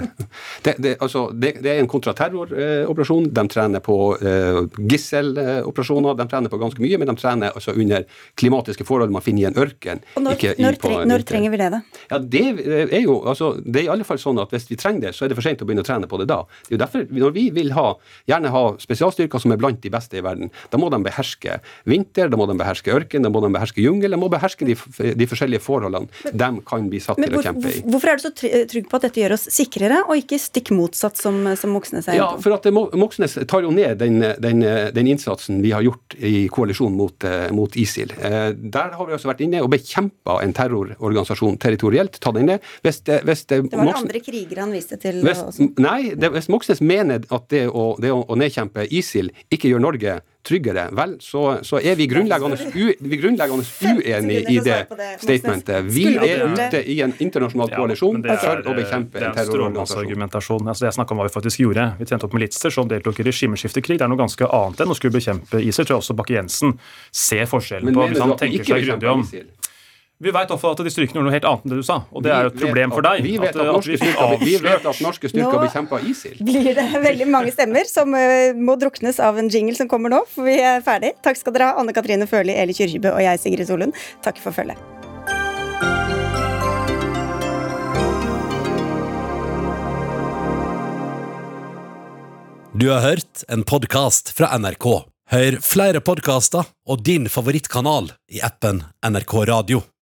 det, det, altså, det, det, er en kontraterroroperasjon. De trener på uh, gisseloperasjoner. De trener på ganske mye, men de trener altså under klimatiske forhold man finner i en ørken. Og når, når, på, når trenger vi det, da? Ja, Det er jo altså, det er i alle fall sånn at hvis vi trenger trenger det, så er det for sent å begynne å trene på det da. Det er jo derfor, Når vi vil ha, gjerne ha spesialstyrker som er blant de beste i verden, da må de beherske vinter, da må de beherske ørken, da må de beherske jungel, de må beherske de, de forskjellige forholdene de kan bli satt til å kjempe i. Hvorfor er du så trygg på at dette gjør oss sikrere, og ikke stikk motsatt, som, som Moxnes er Ja, for at Moxnes tar jo ned den, den, den innsatsen vi har gjort i koalisjon mot, mot ISIL. Der har vi også vært inne og bekjempa en terrororganisasjon territorielt. ta den ned. Hvis det, hvis det, det var Moxnes, andre krigere han viste til? Hvis, nei, det, hvis Moxnes mener at det å, det å, nedkjempe ISIL ikke gjør Norge tryggere, vel, så, så er vi grunnleggende, u, vi grunnleggende <laughs> uenige i det statementet. Vi er ute i en internasjonal koalisjon ja, for å bekjempe en terrororganisasjon. Altså, det jeg snakka om hva vi faktisk gjorde. Vi trente opp militser som deltok i regimeskiftekrig. Det er noe ganske annet enn å skulle bekjempe ISIL. Tror jeg også Bakke-Jensen ser forskjellen på hvis han tenker seg grundig om. Vi vet at de styrkene gjorde noe helt annet enn det du sa, og det er jo et problem for deg. Vi vet at, at, norske, styrker, vi vet at norske styrker bekjemper ISIL. Nå <laughs> blir det veldig mange stemmer som uh, må druknes av en jingle som kommer nå, for vi er ferdig. Takk skal dere ha, Anne Katrine Førli, Eli Kyrkjebø og jeg, Sigrid Solund. Takk for følget. Du har hørt en podkast fra NRK. Hør flere podkaster og din favorittkanal i appen NRK Radio.